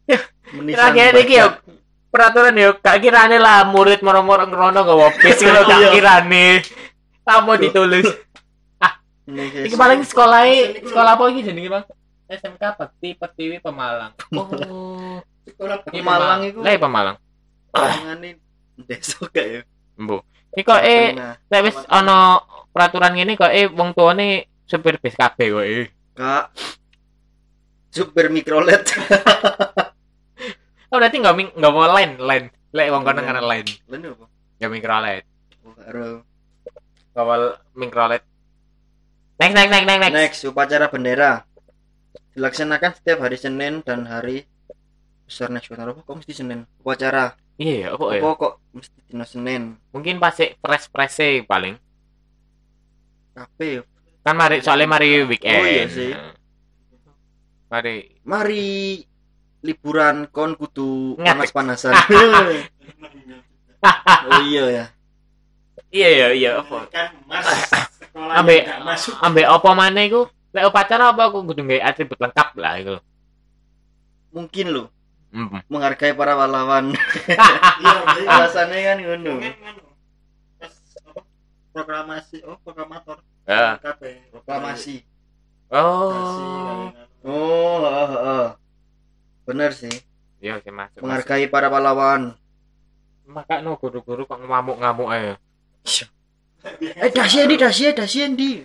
ya Menisan kira-kira iki yo badak. peraturan yo gak kirane lah murid moro-moro ngerono gak wopis kalau gak Iya. kirane kamu ditulis Ini iki paling sekolah sekolah apa iki jenenge bang SMK Bakti Pertiwi Pemalang oh Sekolah Ini Pemalang iku. Lah iya, Pemalang Ngene desa gak ya Embo. Iki kok eh Nah, nek wis ana peraturan ngene kok eh wong tuane supir bis kabeh kok eh. kak super mikrolet Oh berarti enggak ming enggak mau line line. Lek wong kono karena line. Lalu apa? Ya mikrolet. Oh, karo. Kawal mikrolet. Next next next next next. Next, upacara bendera. Dilaksanakan setiap hari Senin dan hari besar nasional. Apa kok mesti Senin? Upacara. Iya ya, apa ya? Apa kok mesti dina Senin? Mungkin pas press press paling. Kabeh. Kan mari soalnya mari weekend. Oh, iya sih. Mari Mari liburan kon kudu panas-panasan. oh iya ya. Iya iya iya apa? Kan Mas enggak masuk. ambek apa maneh iku? Lek upacara apa aku kudu nggawe atribut lengkap lah iku. Mungkin lo Hmm. menghargai para pahlawan. Iya. Alasannya kan ngono. Proklamasi, oh proklamator. Ya. Kabeh. Proklamasi. Oh. Oh, heeh, heeh. Bener sih. Iya sih masuk. masuk. Menghargai para pahlawan. Maka no guru-guru kok ngamuk-ngamuk ae. Eh, dasi di, dasi dasi di.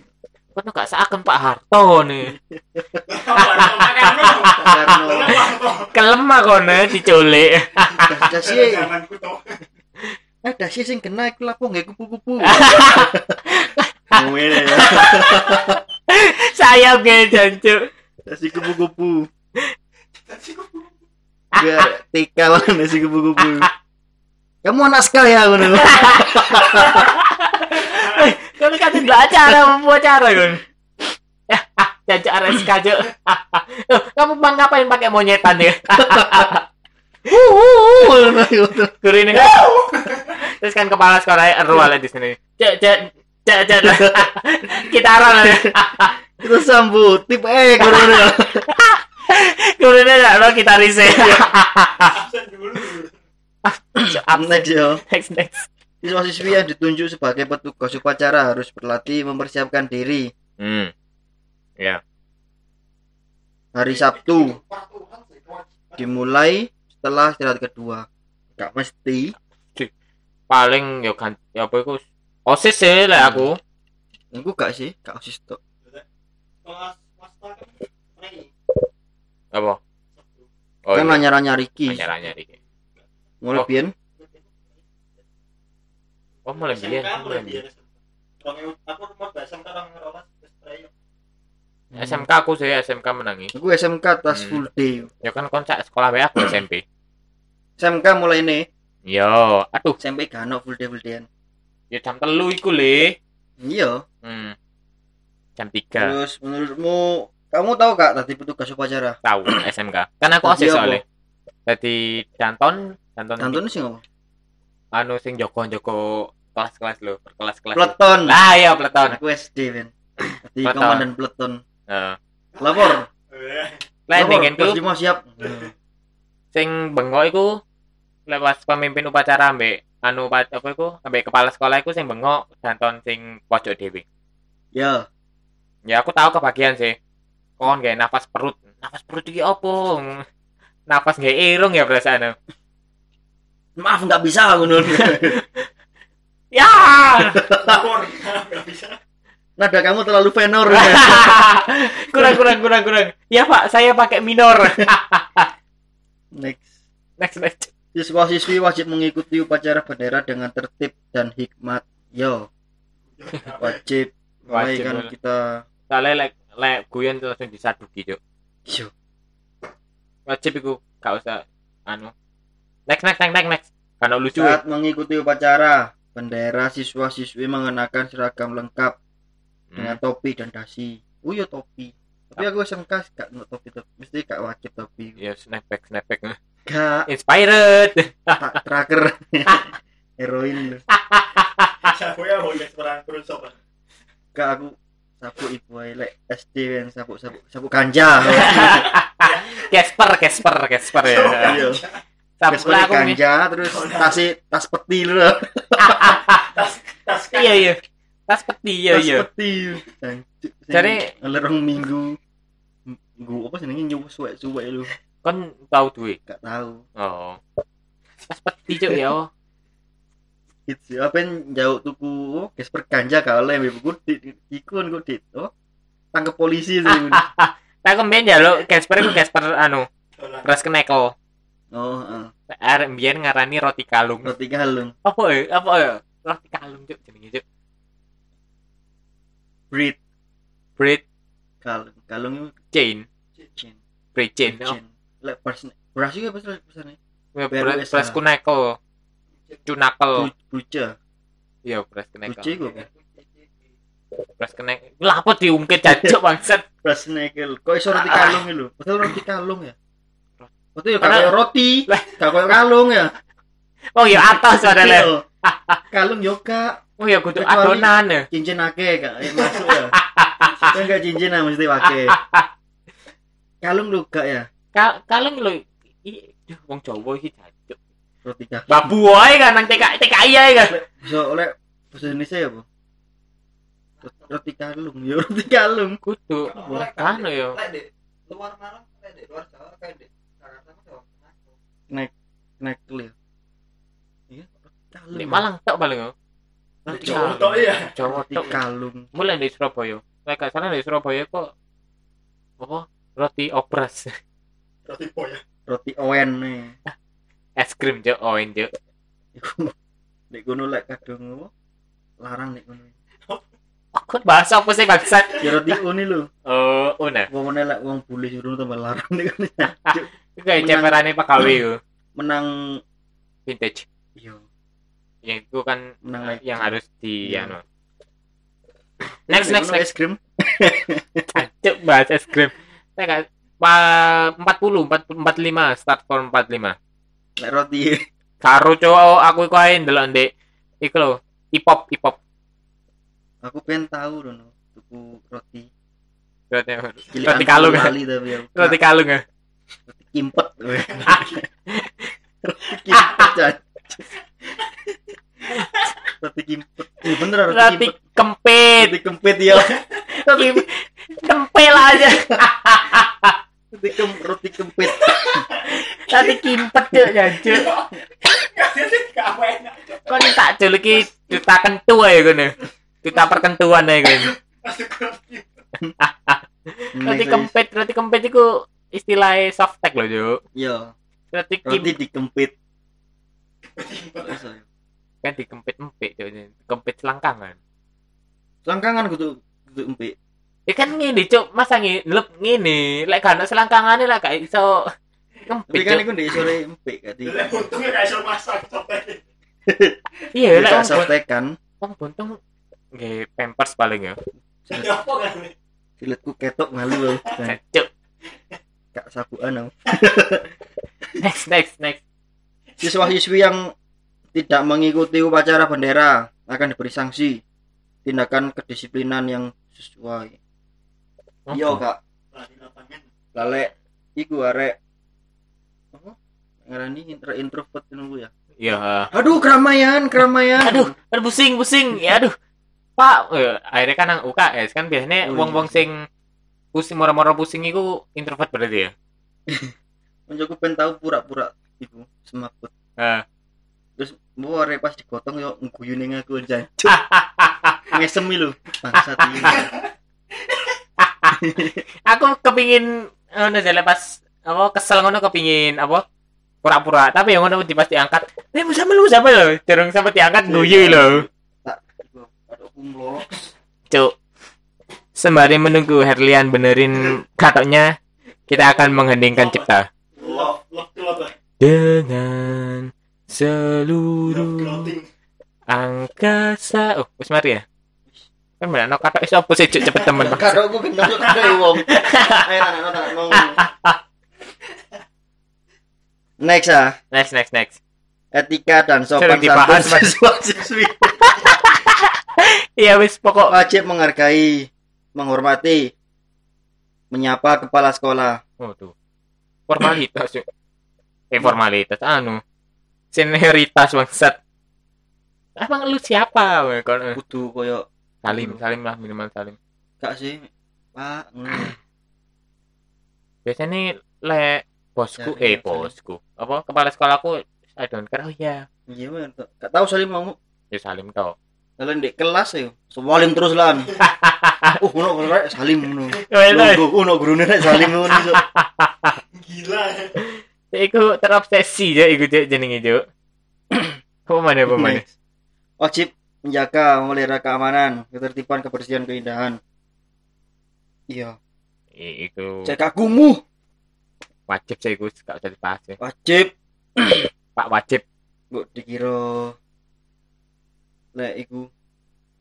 Kok gak seakan Pak Harto nih. Kelemah kono diculik. Dasi. Zamanku toh. Eh, dasi sing kena iku lapo nggak kupu-kupu. Ya. Sayap ge jancuk. Dasi kupu-kupu. Biar tikal nasi kupu-kupu. Kamu anak sekali ya ngono. Kalau kata dua acara membuat acara kan. Ya, ah, jancuk RSK. Loh, Kamu bang ngapain pakai monyetan ya? Guru ini kan. Terus kan kepala sekolah Erwal di sini. Cek cek cek cek. Kita arah Kita sambut tip eh ngono. Guru ini enggak lo kita riset. Absen dulu. Yo. Next next. Siswa-siswi yang ditunjuk sebagai petugas upacara harus berlatih mempersiapkan diri. Hmm. Ya. Hari Sabtu dimulai setelah istirahat kedua. Gak mesti. Paling ya kan ya apa iku? Osis sih lah aku. Aku gak sih, gak osis tok. Free. Apa? Oh, kan iya. nanya-nanya Riki. Nanya-nanya dikit. Mulai Oh. Oh. Rong ewu- Aku SMK. SMK aku sih SMK menangi. aku SMK tas Hmm. full day. Ya kan koncak sekolah wae aku SMP. SMK mulai nih. Yo, aduh, SMP gak ono full day full dayan. ya jam telu iku le. Iya. Hmm. Jam 3 Terus menurutmu kamu tahu gak tadi petugas upacara? tahu SMK. Kan aku osis soalnya. Tadi Danton, Danton, Danton sih ngomong. Anu sing joko-joko kelas-kelas lo, kelas-kelas. Peleton. Lah iya peleton. Aku SD. Tadi Peleton. komandan peleton. Heeh. Lapor. Kelas ku lima siap. sing bengok iku lepas pemimpin upacara ambek anu apa iku ambek kepala sekolah iku sing bengok Danton sing pojok dhewe. Ya. Ya aku tahu kebagian sih. Kon gak nafas perut. Nafas perut iki opo? Nafas gak irung ya perasaan. Maaf nggak bisa ngono. Ya. Nada kamu terlalu venor. kurang kurang kurang kurang. Ya Pak, saya pakai minor. Next. next next. Siswa-siswi wajib mengikuti upacara bendera dengan tertib dan hikmat. Yo, wajib. Wajib, kan kita Soalnya lek lek guyon langsung disaduki, Cuk. Yo. wajib iku gak usah anu next next next next next kan lucu Saat mengikuti upacara, bendera siswa-siswi mengenakan seragam lengkap dengan hmm. topi dan dasi. Oh iya topi. Tapi aku sengkas gak nggak topi topi. Mesti gak wajib topi. ya snapback snapback Gak inspired tak tracker. Heroin. Siapa ya mau guys perang terus apa? Gak aku sapu ibu ae lek SD kan sapu sapu sapu ganja. Casper Casper Casper ya Terus lah aku ganja terus tas tas peti lu. Tas iya iya tas peti iya Tas iya peti. Jancuk. Jadi- lerong minggu minggu apa sih namanya nyu suwek-suwek lu. kan tahu duit Gak tahu. oh tas peti cuk ya Gitu. Apa yang jauh tuku oh, Gesper ganja gak oleh ibu di di- ikun kok dit. Oh. Tangkap polisi sih. Aku mbien ya lo Casper itu Casper anu beras kenekel. Oh, heeh. Arek mbien ngarani roti kalung. roti galung. Apa ya? Apa ya? Roti kalung cuk jenenge cuk. Breed Bread kalung. Kalung itu chain, chain. bread chain. Oh, Chain. Lek beras beras juga beras besarnya. ya, beras beras kunekel. Cunakel. Buca. Iya, beras Buca kenekel. iku apa? Beras kenekel. Lah apa diungkit jancuk bangsat. Beras nekel. Kok iso roti kalung iki lho? Betul roti kalung ya? Betul ya Karena- roti. Lah. Gak kayak kalung ya. Oh ya atas ada le. Iya. Kalung yo kak. Oh ya kudu adonan ya. cincin ake gak eh, masuk ya. Kan enggak cincin lah mesti pakai. Kalung lu gak ya? Ka- Kalung lo i duh, wong Jawa iki jancuk. Roti kalung. Babu wae kan nang TKI TKI ae kan. Bisa oleh bahasa Indonesia ya, Bu? Roti- kalung, ya roti kalung. Kudu kan ya. Lek di luar Malang, di luar Jawa kayak di Jakarta mah Jawa Tengah. Nekel ya. Iya. Di Malang tok paling yo. Roti Jawa tok iya. Jawa tok. kalung. Mulai di Surabaya. Lek gak salah di Surabaya kok apa? Roti obras. Roti boya. Roti owen nih. Es krim jo oen jo. Nek kono lek kadung apa? Larang nek kono. Kok bahasa apa sih bangsat? Ya roti uni lho. Oh, una. Wong nek wong bule suruh tambah larang nek kayak Menang. ceperane Pak KW. Menang Vintage. Yang itu kan menang yang harus di Iya. anu. Next Nek next next. es krim. Cuk bahas es krim. Saya kan pa 40 40 45 start form 45. Lek roti Karo cowok aku iku ae ndelok ndek iku lho, hip-hop hip-hop. aku pengen tahu dono tuku roti Roti Cilikan Roti kalung roti kalung ya. roti kimpet. roti kimpet. Iya bener roti, Roti kimpet. kempit. Roti kempit ya. Roti kempel aja. Roti kem roti kempit. Roti kimpet cuk. Kasih gak enak. Kon tak juluki duta kentu ae ngono. Duta perkentuan ngono. Masuk roti. Kempit, roti kempit iku istilahnya softtek lho, Juk. Yo, Roti roti kim dikempit. kan dikempit-empit, Juk. Kempit selangkangan. Selangkangan kudu kudu empik. Ya kan ngene, Cuk. Masa ngelep ngene, lek gak ono selangkangane lek gak iso Tapi kan iku ndek sore empik gak di. Lek untungnya gak iso masak. Iya, lek wong bon- softekan. wong buntung nggih pampers paling ya. Ya apa kan? Silitku ketok ngalu lho. Dan Cuk. Kak sabuan aku. Next, next, next. Siswa-siswi yang tidak mengikuti upacara bendera akan diberi sanksi tindakan kedisiplinan yang sesuai. Iya, Kak. Lah di lapangan. Lalek iku arek apa? Ngarani intra introvert nunggu ya. Iya. Aduh, keramaian, keramaian. Aduh, pusing, pusing. Ya aduh. Pak, eh, akhirnya kan nang UKS kan biasanya Oh, wong-wong iya. sing pusing moro-moro pusing iku introvert berarti ya. Menjoku pengen tahu pura-pura iku semakut. Heeh. Terus mau pas digotong yo ngguyu ning aku jancuk. Ngesem lho. Bangsat. Aku kepingin ngono jale pas apa kesel ngono kepingin apa pura-pura tapi yang ngono di pas diangkat eh bisa melu sama lo jarang sampai diangkat guyu lo kumlok. cuk sembari menunggu Herlian benerin katoknya kita akan mengheningkan cipta dengan seluruh angkasa. Oh wis mari ya? Kan bener no kata iso sih cepet temen. Kado aku gendong kado ya wong. Ayo anak anak ngomong. Next ah, next next next. Etika dan sopan santun. iya wis pokok. Wajib menghargai, menghormati, menyapa kepala sekolah. oh tuh formalitas eh formalitas anu senioritas bangsat emang lu siapa? Kon- eh, Kudu koyo salim salim lah minimal salim gak sih, Pak. biasanya le bosku Ya, eh bosku apa kepala sekolahku I don't care oh iya Iya. Gak tahu salim mau. ya salim tau Kalian di kelas ya, salim terus lah. Uh, ngono ngono rek, salim ngono. Wes, wes. Lho, ngono gurune rek salim ngono iso. Gila. Iku terobsesi ya iku jenenge Cuk. Apa mana apa mana? Next. Wajib menjaga, memelihara keamanan, ketertiban, kebersihan, keindahan. Iya, Iku jaga kumuh, wajib sih iku gak usah dibahas ya. wajib. Pak wajib. Mbok dikira lek iku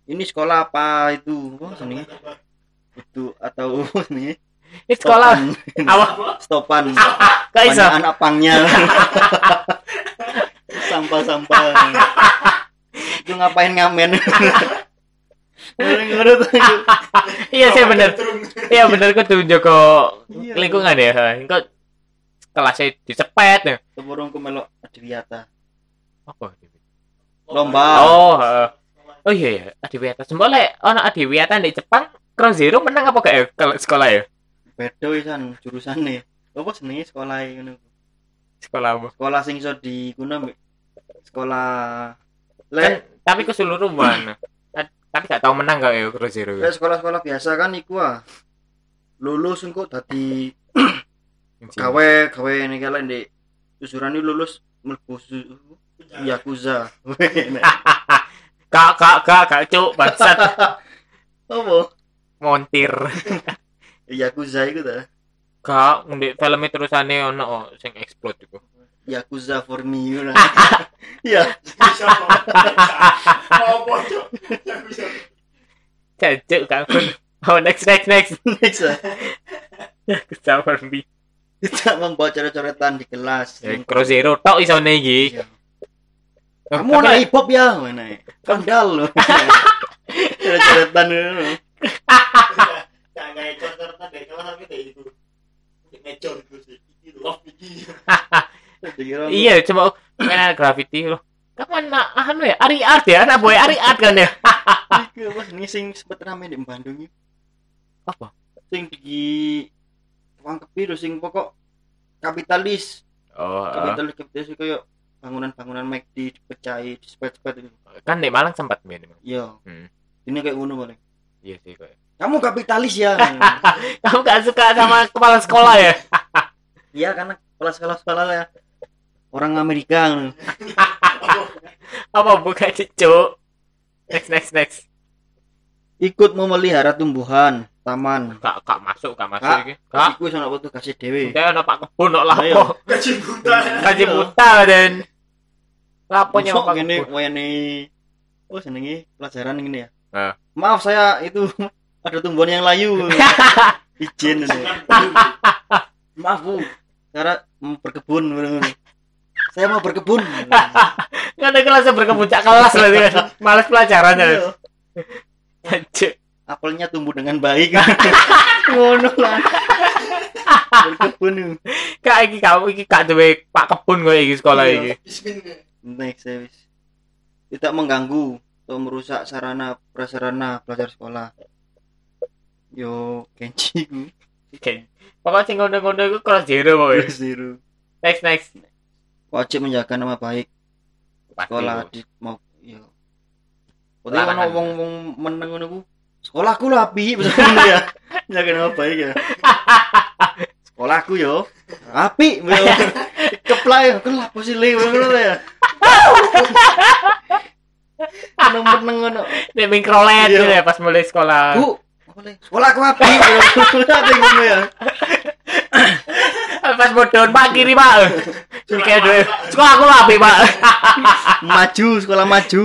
ini sekolah apa itu apa jenenge itu atau jenenge Ini sekolah apa? stopan? Banyak anak pangnya sampah-sampah itu ngapain ngamen. Iya sih bener. Iya bener kok tuh Joko Iya. lingkungan ya. Kok kelasnya dicepet ya. Tempurungku melok adiwiyata Apa? lomba Oh, heeh. Oh iya ya, Adiwiyata. Sembole ono Adiwiyata di Jepang Cross Zero menang apa kayak kalau sekolah ya? beda wisan jurusane apa jenenge sekolah ngono Sekolah apa? sekolah sing iso diguna mbek sekolah Kan lek tapi keseluruhan. Ad- Tapi gak tahu menang gak ya Cross Zero. lek sekolah-sekolah biasa kan iku ah lulus engko dadi gawe gawe ini kalian di susuran ini lulus su- yakuza Kak, kak, kak, kak, cuk, bangsat, apa montir. yakuza itu ta Kak, di filmnya terusannya ono oh, sing explode iku. yakuza for me ngono. iya Apa? Yang bisa. Cancuk kak. Oh, next, next, next. next ah. Kesabar bi. tidak membawa coret-coretan di kelas Ya, Cross Zero tok iso iki. Iya. Kamu anak lek- hip hop ya mana kandal loh coret-coretan ngono. Jangan kayak deh. Kalau tapi kayak itu. Ngecor gitu sih. Love Iya, coba main graffiti loh. Kapan nak anu ya? Ari art ya, anak boy Ari art kan ya. Iku apa ini sing sempet rame di Bandung iki. Apa? Sing di uang kepiru sing pokok kapitalis. Oh, Kapitalis kapitalis kayak bangunan-bangunan McD dipecahi, disepet-sepet itu. kan di Malang sempat main. Iya. Hmm. Ini kayak ngono paling. Iya sih kayak. Kamu kapitalis ya. Kamu gak suka sama kepala sekolah ya? Iya karena kepala sekolah-sekolah ya. Orang Amerika. Apa bukan cucu? Next, next, next. Ikut memelihara tumbuhan, taman. Kak, kak masuk, kak masuk Kak. iki. Kak, Iku sono tugasnya dhewe. saya ada pak kebun kok lapo. Ayo. Gaji buta. Kaji buta dan lapo pak ngene wayane oh senenge pelajaran ini ya. Ah. Maaf saya itu ada tumbuhan yang layu. Izin ini. Maaf Bu, cara mau berkebun. Saya mau berkebun. Nggak ada kelasnya berkebun cak kelas berarti kan. Males pelajaran ya. Iya. Apelnya tumbuh dengan baik. Ngono lah. Berkebun. Kak iki kamu iki kak duwe pak kebun kok iki sekolah Iya. iki. Bismillah. Next service. Tidak mengganggu atau merusak sarana prasarana belajar sekolah. Yo, Kenji ku. Oke. Pokoknya sing ngono-ngono iku kelas zero pokoknya. Zero. Next next. Wajib menjaga nama baik Pasti, sekolah di mau yo. Kok Larangan. ono wong-wong meneng ngono ku. Sekolahku lah api ngono ya. Jaga nama baik ya. Sekolahku yo api. Keplay kan lah posisi ngono ya. Meneng-meneng ngono. Nek Iya. gitu ya pas mulai sekolah. Bu, apa nih? Sekolahku api. Ngono ya. pas bodon Pak kiri Pak. Sekolah aku apik Pak. maju sekolah maju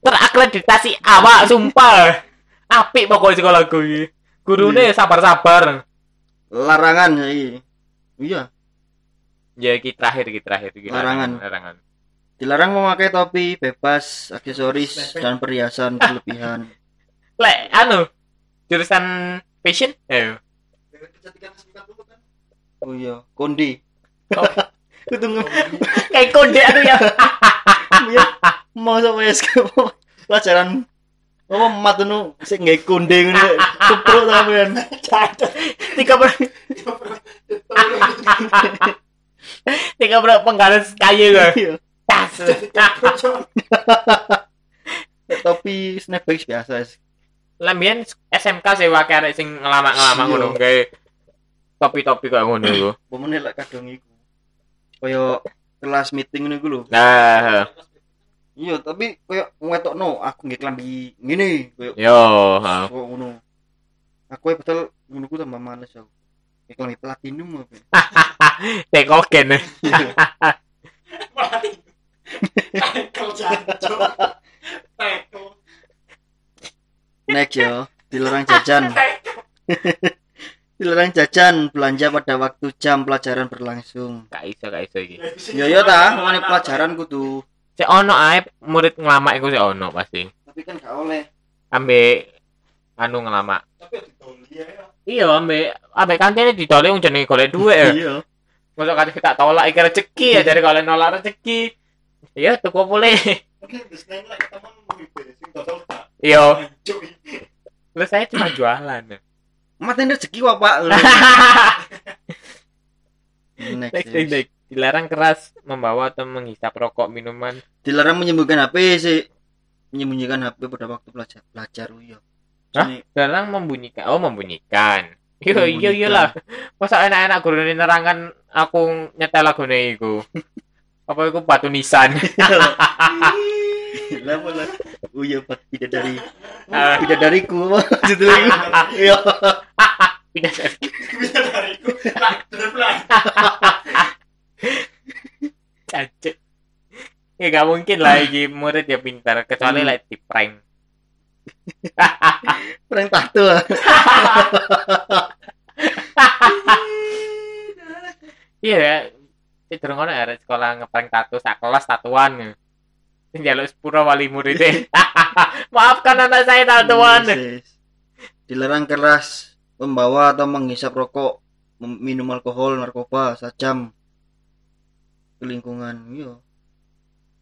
Terakreditasi A Pak, sumpah. Apik pokoknya sekolahku iki. Gurune sabar-sabar. Larangan saiki iya Ya iki terakhir iki terakhir iki. Larangan. Larangan. dilarang memakai topi bebas aksesoris dan perhiasan berlebihan Lek anu jurusan fashion? Eh. dulu kan oh iya konde Oh. Ketemu Kayak kode anu ya. ya mau sama ya pelajaran apa mat nu sing nggae konde ngene keprok sampean Tiga ber tiga ber penggaris kayu gue. Iya. Tas. topi snapback biasa. Lambian SMK sih wae arek sing ngelama-ngelama Iya. ngono gawe topi-topi kayak ngono iku. Pemene lek kadang iku. Kaya kelas meeting niku lho. Nah, Iya, tapi kaya ngetokno aku nggih klambi ngene kaya yo, ha. kok ngono. Aku ya betul ngono ku tambah males aku. Kayak klambi platinum apa. Tekoken. tekel jancuk tekel Next ya, dilarang jajan. dilarang jajan belanja pada waktu jam pelajaran berlangsung. Gak iso, gak iso iki. Ya ya ta, ngene pelajaran kudu. Sik ono ae murid ngelama iku sik ono pasti. Tapi kan gak oleh. Ambek anu ngelama. tapi ditoli ya Iya, ambek ambek kantine didole wong jenenge golek duit ya. Iya. Masa kate kita tolak iki rezeki ya dari kalau nolak rezeki. Iya, tuku boleh. Iya, lu saya cuma jualan. Maten rezeki kok, Pak. Next. Next, next. Dilarang keras membawa atau menghisap rokok minuman. Dilarang menyembunyikan HP sih. Menyembunyikan HP pada waktu belajar. Belajar oh iya. Hah? Dilarang membunyikan. Oh, membunyikan. Iya, iya, Membunyikan. iyalah. Masa enak-enak guru ini nerangkan aku nyetel lagu iku. Apa iku batu nisan? Lah malah. Oh iya, Pak, tidak dari Ah. tidak dariku. Gitu iku. Iya. Tidak dari- bisa dariku Cancuk. Ya gak mungkin lah iki murid ya pintar kecuali Hmm. lah di prank. Prank ah. Iya ya. Sing durung ono arek sekolah ngeprank tato sak kelas tatuan. Sing jaluk sepuro wali murid Maafkan anak saya tatuan. Yes, yes. Dilarang keras membawa atau menghisap rokok, minum alkohol, narkoba, sajam lingkungan. Iya.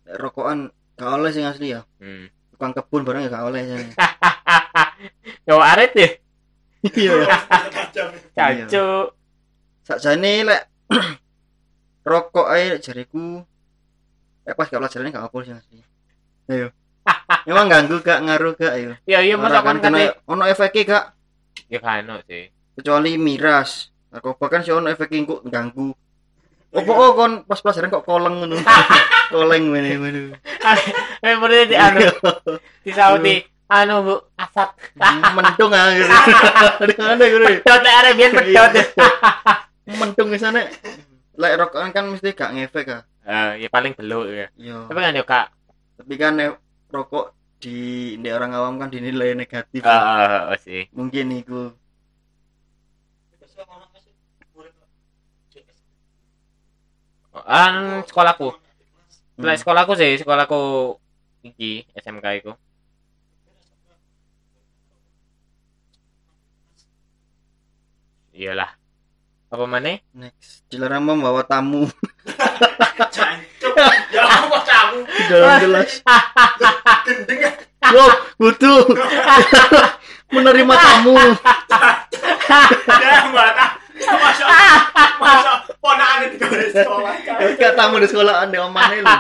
Nek Rokokan gak oleh sing asli ya. Hmm. Tukang kebun barang ya gak oleh. sing. Yo aret ya. Iya. kacau Cancuk. Sakjane lek rokok ae jariku lek pas gak pelajaran gak apa sih asli. Ayo. Emang ganggu gak ngaruh gak ayo. Ya iya Ora masa kan kena ono efeknya gak Ya kan sih. kecuali miras. Narkoba kan sih ono efeknya kok ganggu. Opo oh, kon pas pelajaran kok koleng ngono. koleng ngene ngene. Eh murid di anu di Saudi anu Bu asap. Mentung ah gitu. Ada gitu. Pedot lek arek biyen pedot. Mentung di sana. Lek rokokan kan mesti gak ngefek ah. Eh ya paling beluk ya. Iya. Tapi kan yo Kak. Tapi kan rokok di di orang awam kan dinilai negatif. Heeh, oh, sih. Mungkin itu An sekolahku. Hmm. Lek sekolahku sih, sekolahku iki SMK iku. Iyalah. Apa mana? next dilarang membawa tamu Jancuk. Apa kamu? di dalam kelas. Gendeng ya. Loh, butuh menerima tamu. Ya masa ponakan di sekolah. Gak tamu di sekolahan di omane lho.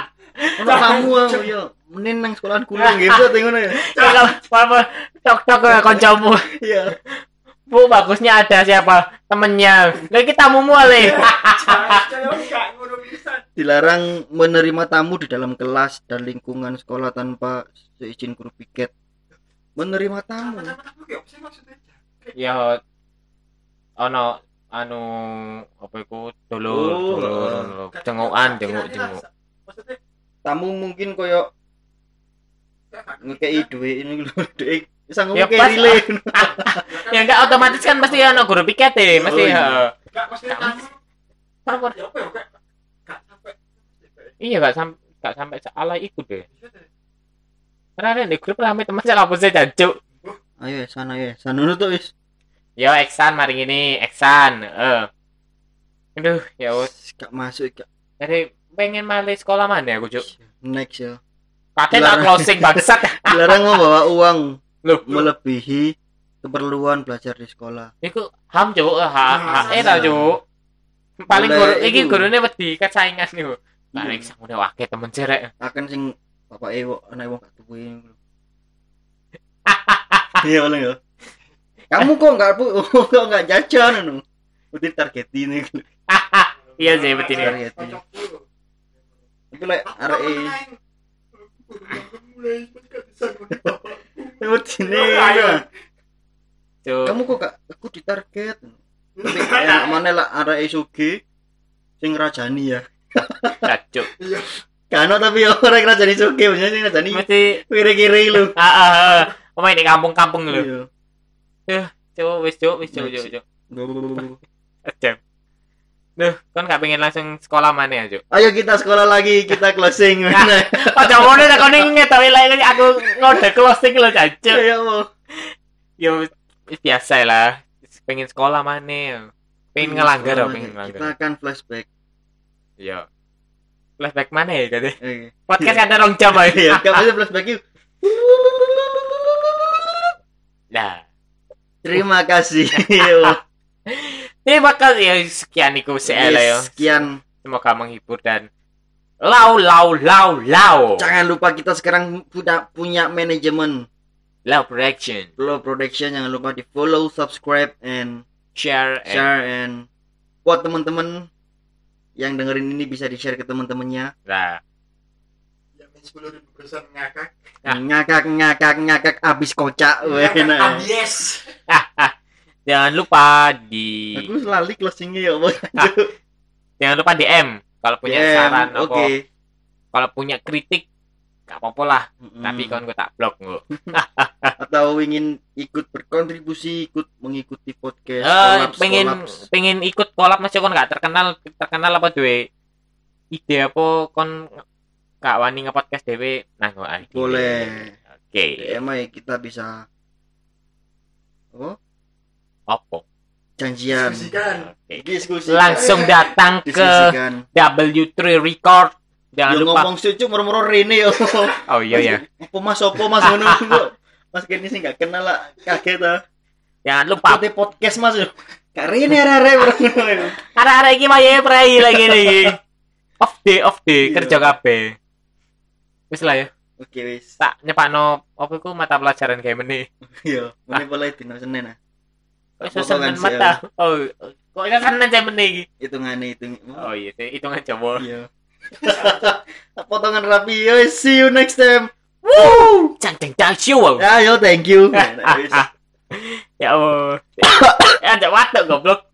Ono tamu aku yo. Menin nang sekolahan kulo gitu ngono ya. Kalau apa tok-tok kancamu. Iya. Bu, bagusnya ada siapa? Temennya. Lagi kita mau mulai. Dilarang menerima tamu di dalam kelas dan lingkungan sekolah tanpa seizin guru piket. Menerima tamu. Ya? Ya ono anu apa iku Oh, dulur jenguk jenguk. Maksudnya tamu mungkin koyo ngekei duit ini lho duit. Sanggup Ya, ngekei pas, relay ya enggak otomatis kan mesti ana guru piket e mesti Oh, iya. Enggak. Apa? Ya apa ya kayak enggak sampai iya gak sampai gak sampai salah ikut deh karena ada di grup rame teman saya hapus saya jancuk. Ayo ya sana ya sana dulu tuh wis yo Eksan mari ini Eksan eh. Aduh ya wes. Gak masuk gak. Jadi pengen malih sekolah mana aku cuk? Next ya. Pakai tak closing bangsat. Dilarang membawa uang. Loh. melebihi keperluan belajar di sekolah. Iku ham cuk, ha ha Nah, eh tau cuk. Paling guru iki gurune wedi kan saingan niku. Iya. Paling sang udah wakil temen cerek. akan sing bapak ewo anak wong gak lho. iya boleh ya kamu kok nggak bu kok nggak jajan anu udah target ini Iya sih betul ya, Tini. tapi lek arek e mulai gak bisa ini Ayo. Cuk. kamu kok gak aku ditarget tapi enak mana lah arek e suge sing rajani ya Cacuk. Kano tapi orang rajani suge punya sing rajani Mesti kiri-kiri lu ah ah. ah. Omah di kampung-kampung lho. Iya. Cuk, wis cuk, wis cuk, cuk. Jam. Duh, kan gak pengen langsung sekolah mana ya, Cuk? Ayo kita sekolah lagi, kita closing. Oh, jangan nek kau ning ngetawi lagi aku ngode closing lho, Cuk. Ya. Yo wis biasa lah. Pengen sekolah mana? Pengen ngelanggar, pengen Kita ngelanggar. akan flashback. Yo. Flashback mana ya, Kade? Eh, Podcast ada rong jam aja. Iya, kamu flashback yuk. Nah, Terima kasih. terima kasih sekian iku saya ya. Sekian. Semoga menghibur dan lau lau lau lau. Jangan lupa kita sekarang punya punya manajemen Lau production. Flow Production. Jangan lupa di follow, subscribe, and Share and share and buat teman-teman yang dengerin ini bisa di share ke teman-temannya. nah. Sepuluh ribu persen ngakak Ah. Ngakak ngakak ngakak abis kocak. Weh, nah. yes Jangan lupa di Aku lali closingnya ya Allah. jangan lupa DM kalau punya DM, saran Oke. apa kalau punya kritik gak apa-apa lah Mm-mm. tapi kan gue tak blok gue atau ingin ikut berkontribusi ikut mengikuti podcast Eh, kolaps, pengen kolaps. pengen ikut kolab masih kon gak terkenal terkenal apa duwe ide apa kon gak wani nge-podcast dhewe nah ah, ide. Boleh. oke. DM aja kita bisa oh apa? Janjian. Diskusikan. Diskusi langsung datang ke diskusikan. W3 Record. Jangan Yo lupa. ngomong sucu murmur rene yo. Oh iya ya apa mas? Apa mas? Ngono mas kini sih nggak kenal lah. Kaget ah. Jangan lupa. Ikuti podcast mas yo. Kak Rene are-are bro. Ada-ada iki maye prei lagi nih. Off day off day. Iya. kerja kabeh wis lah ya. Oke wis. Tak nyepakno apa iku mata pelajaran kayak meni yo mulai mulai dino Senin ah. Iso senen sih, mata. Oh kok iso senen kayak meni iki hitungannya hitung oh iya sih hitungan Jawa. Iya. Potongan rapi yo see you next time. Woo! Cang cang cang show. ya yo thank you. Wis. Ya Allah. Ya ada waktu goblok.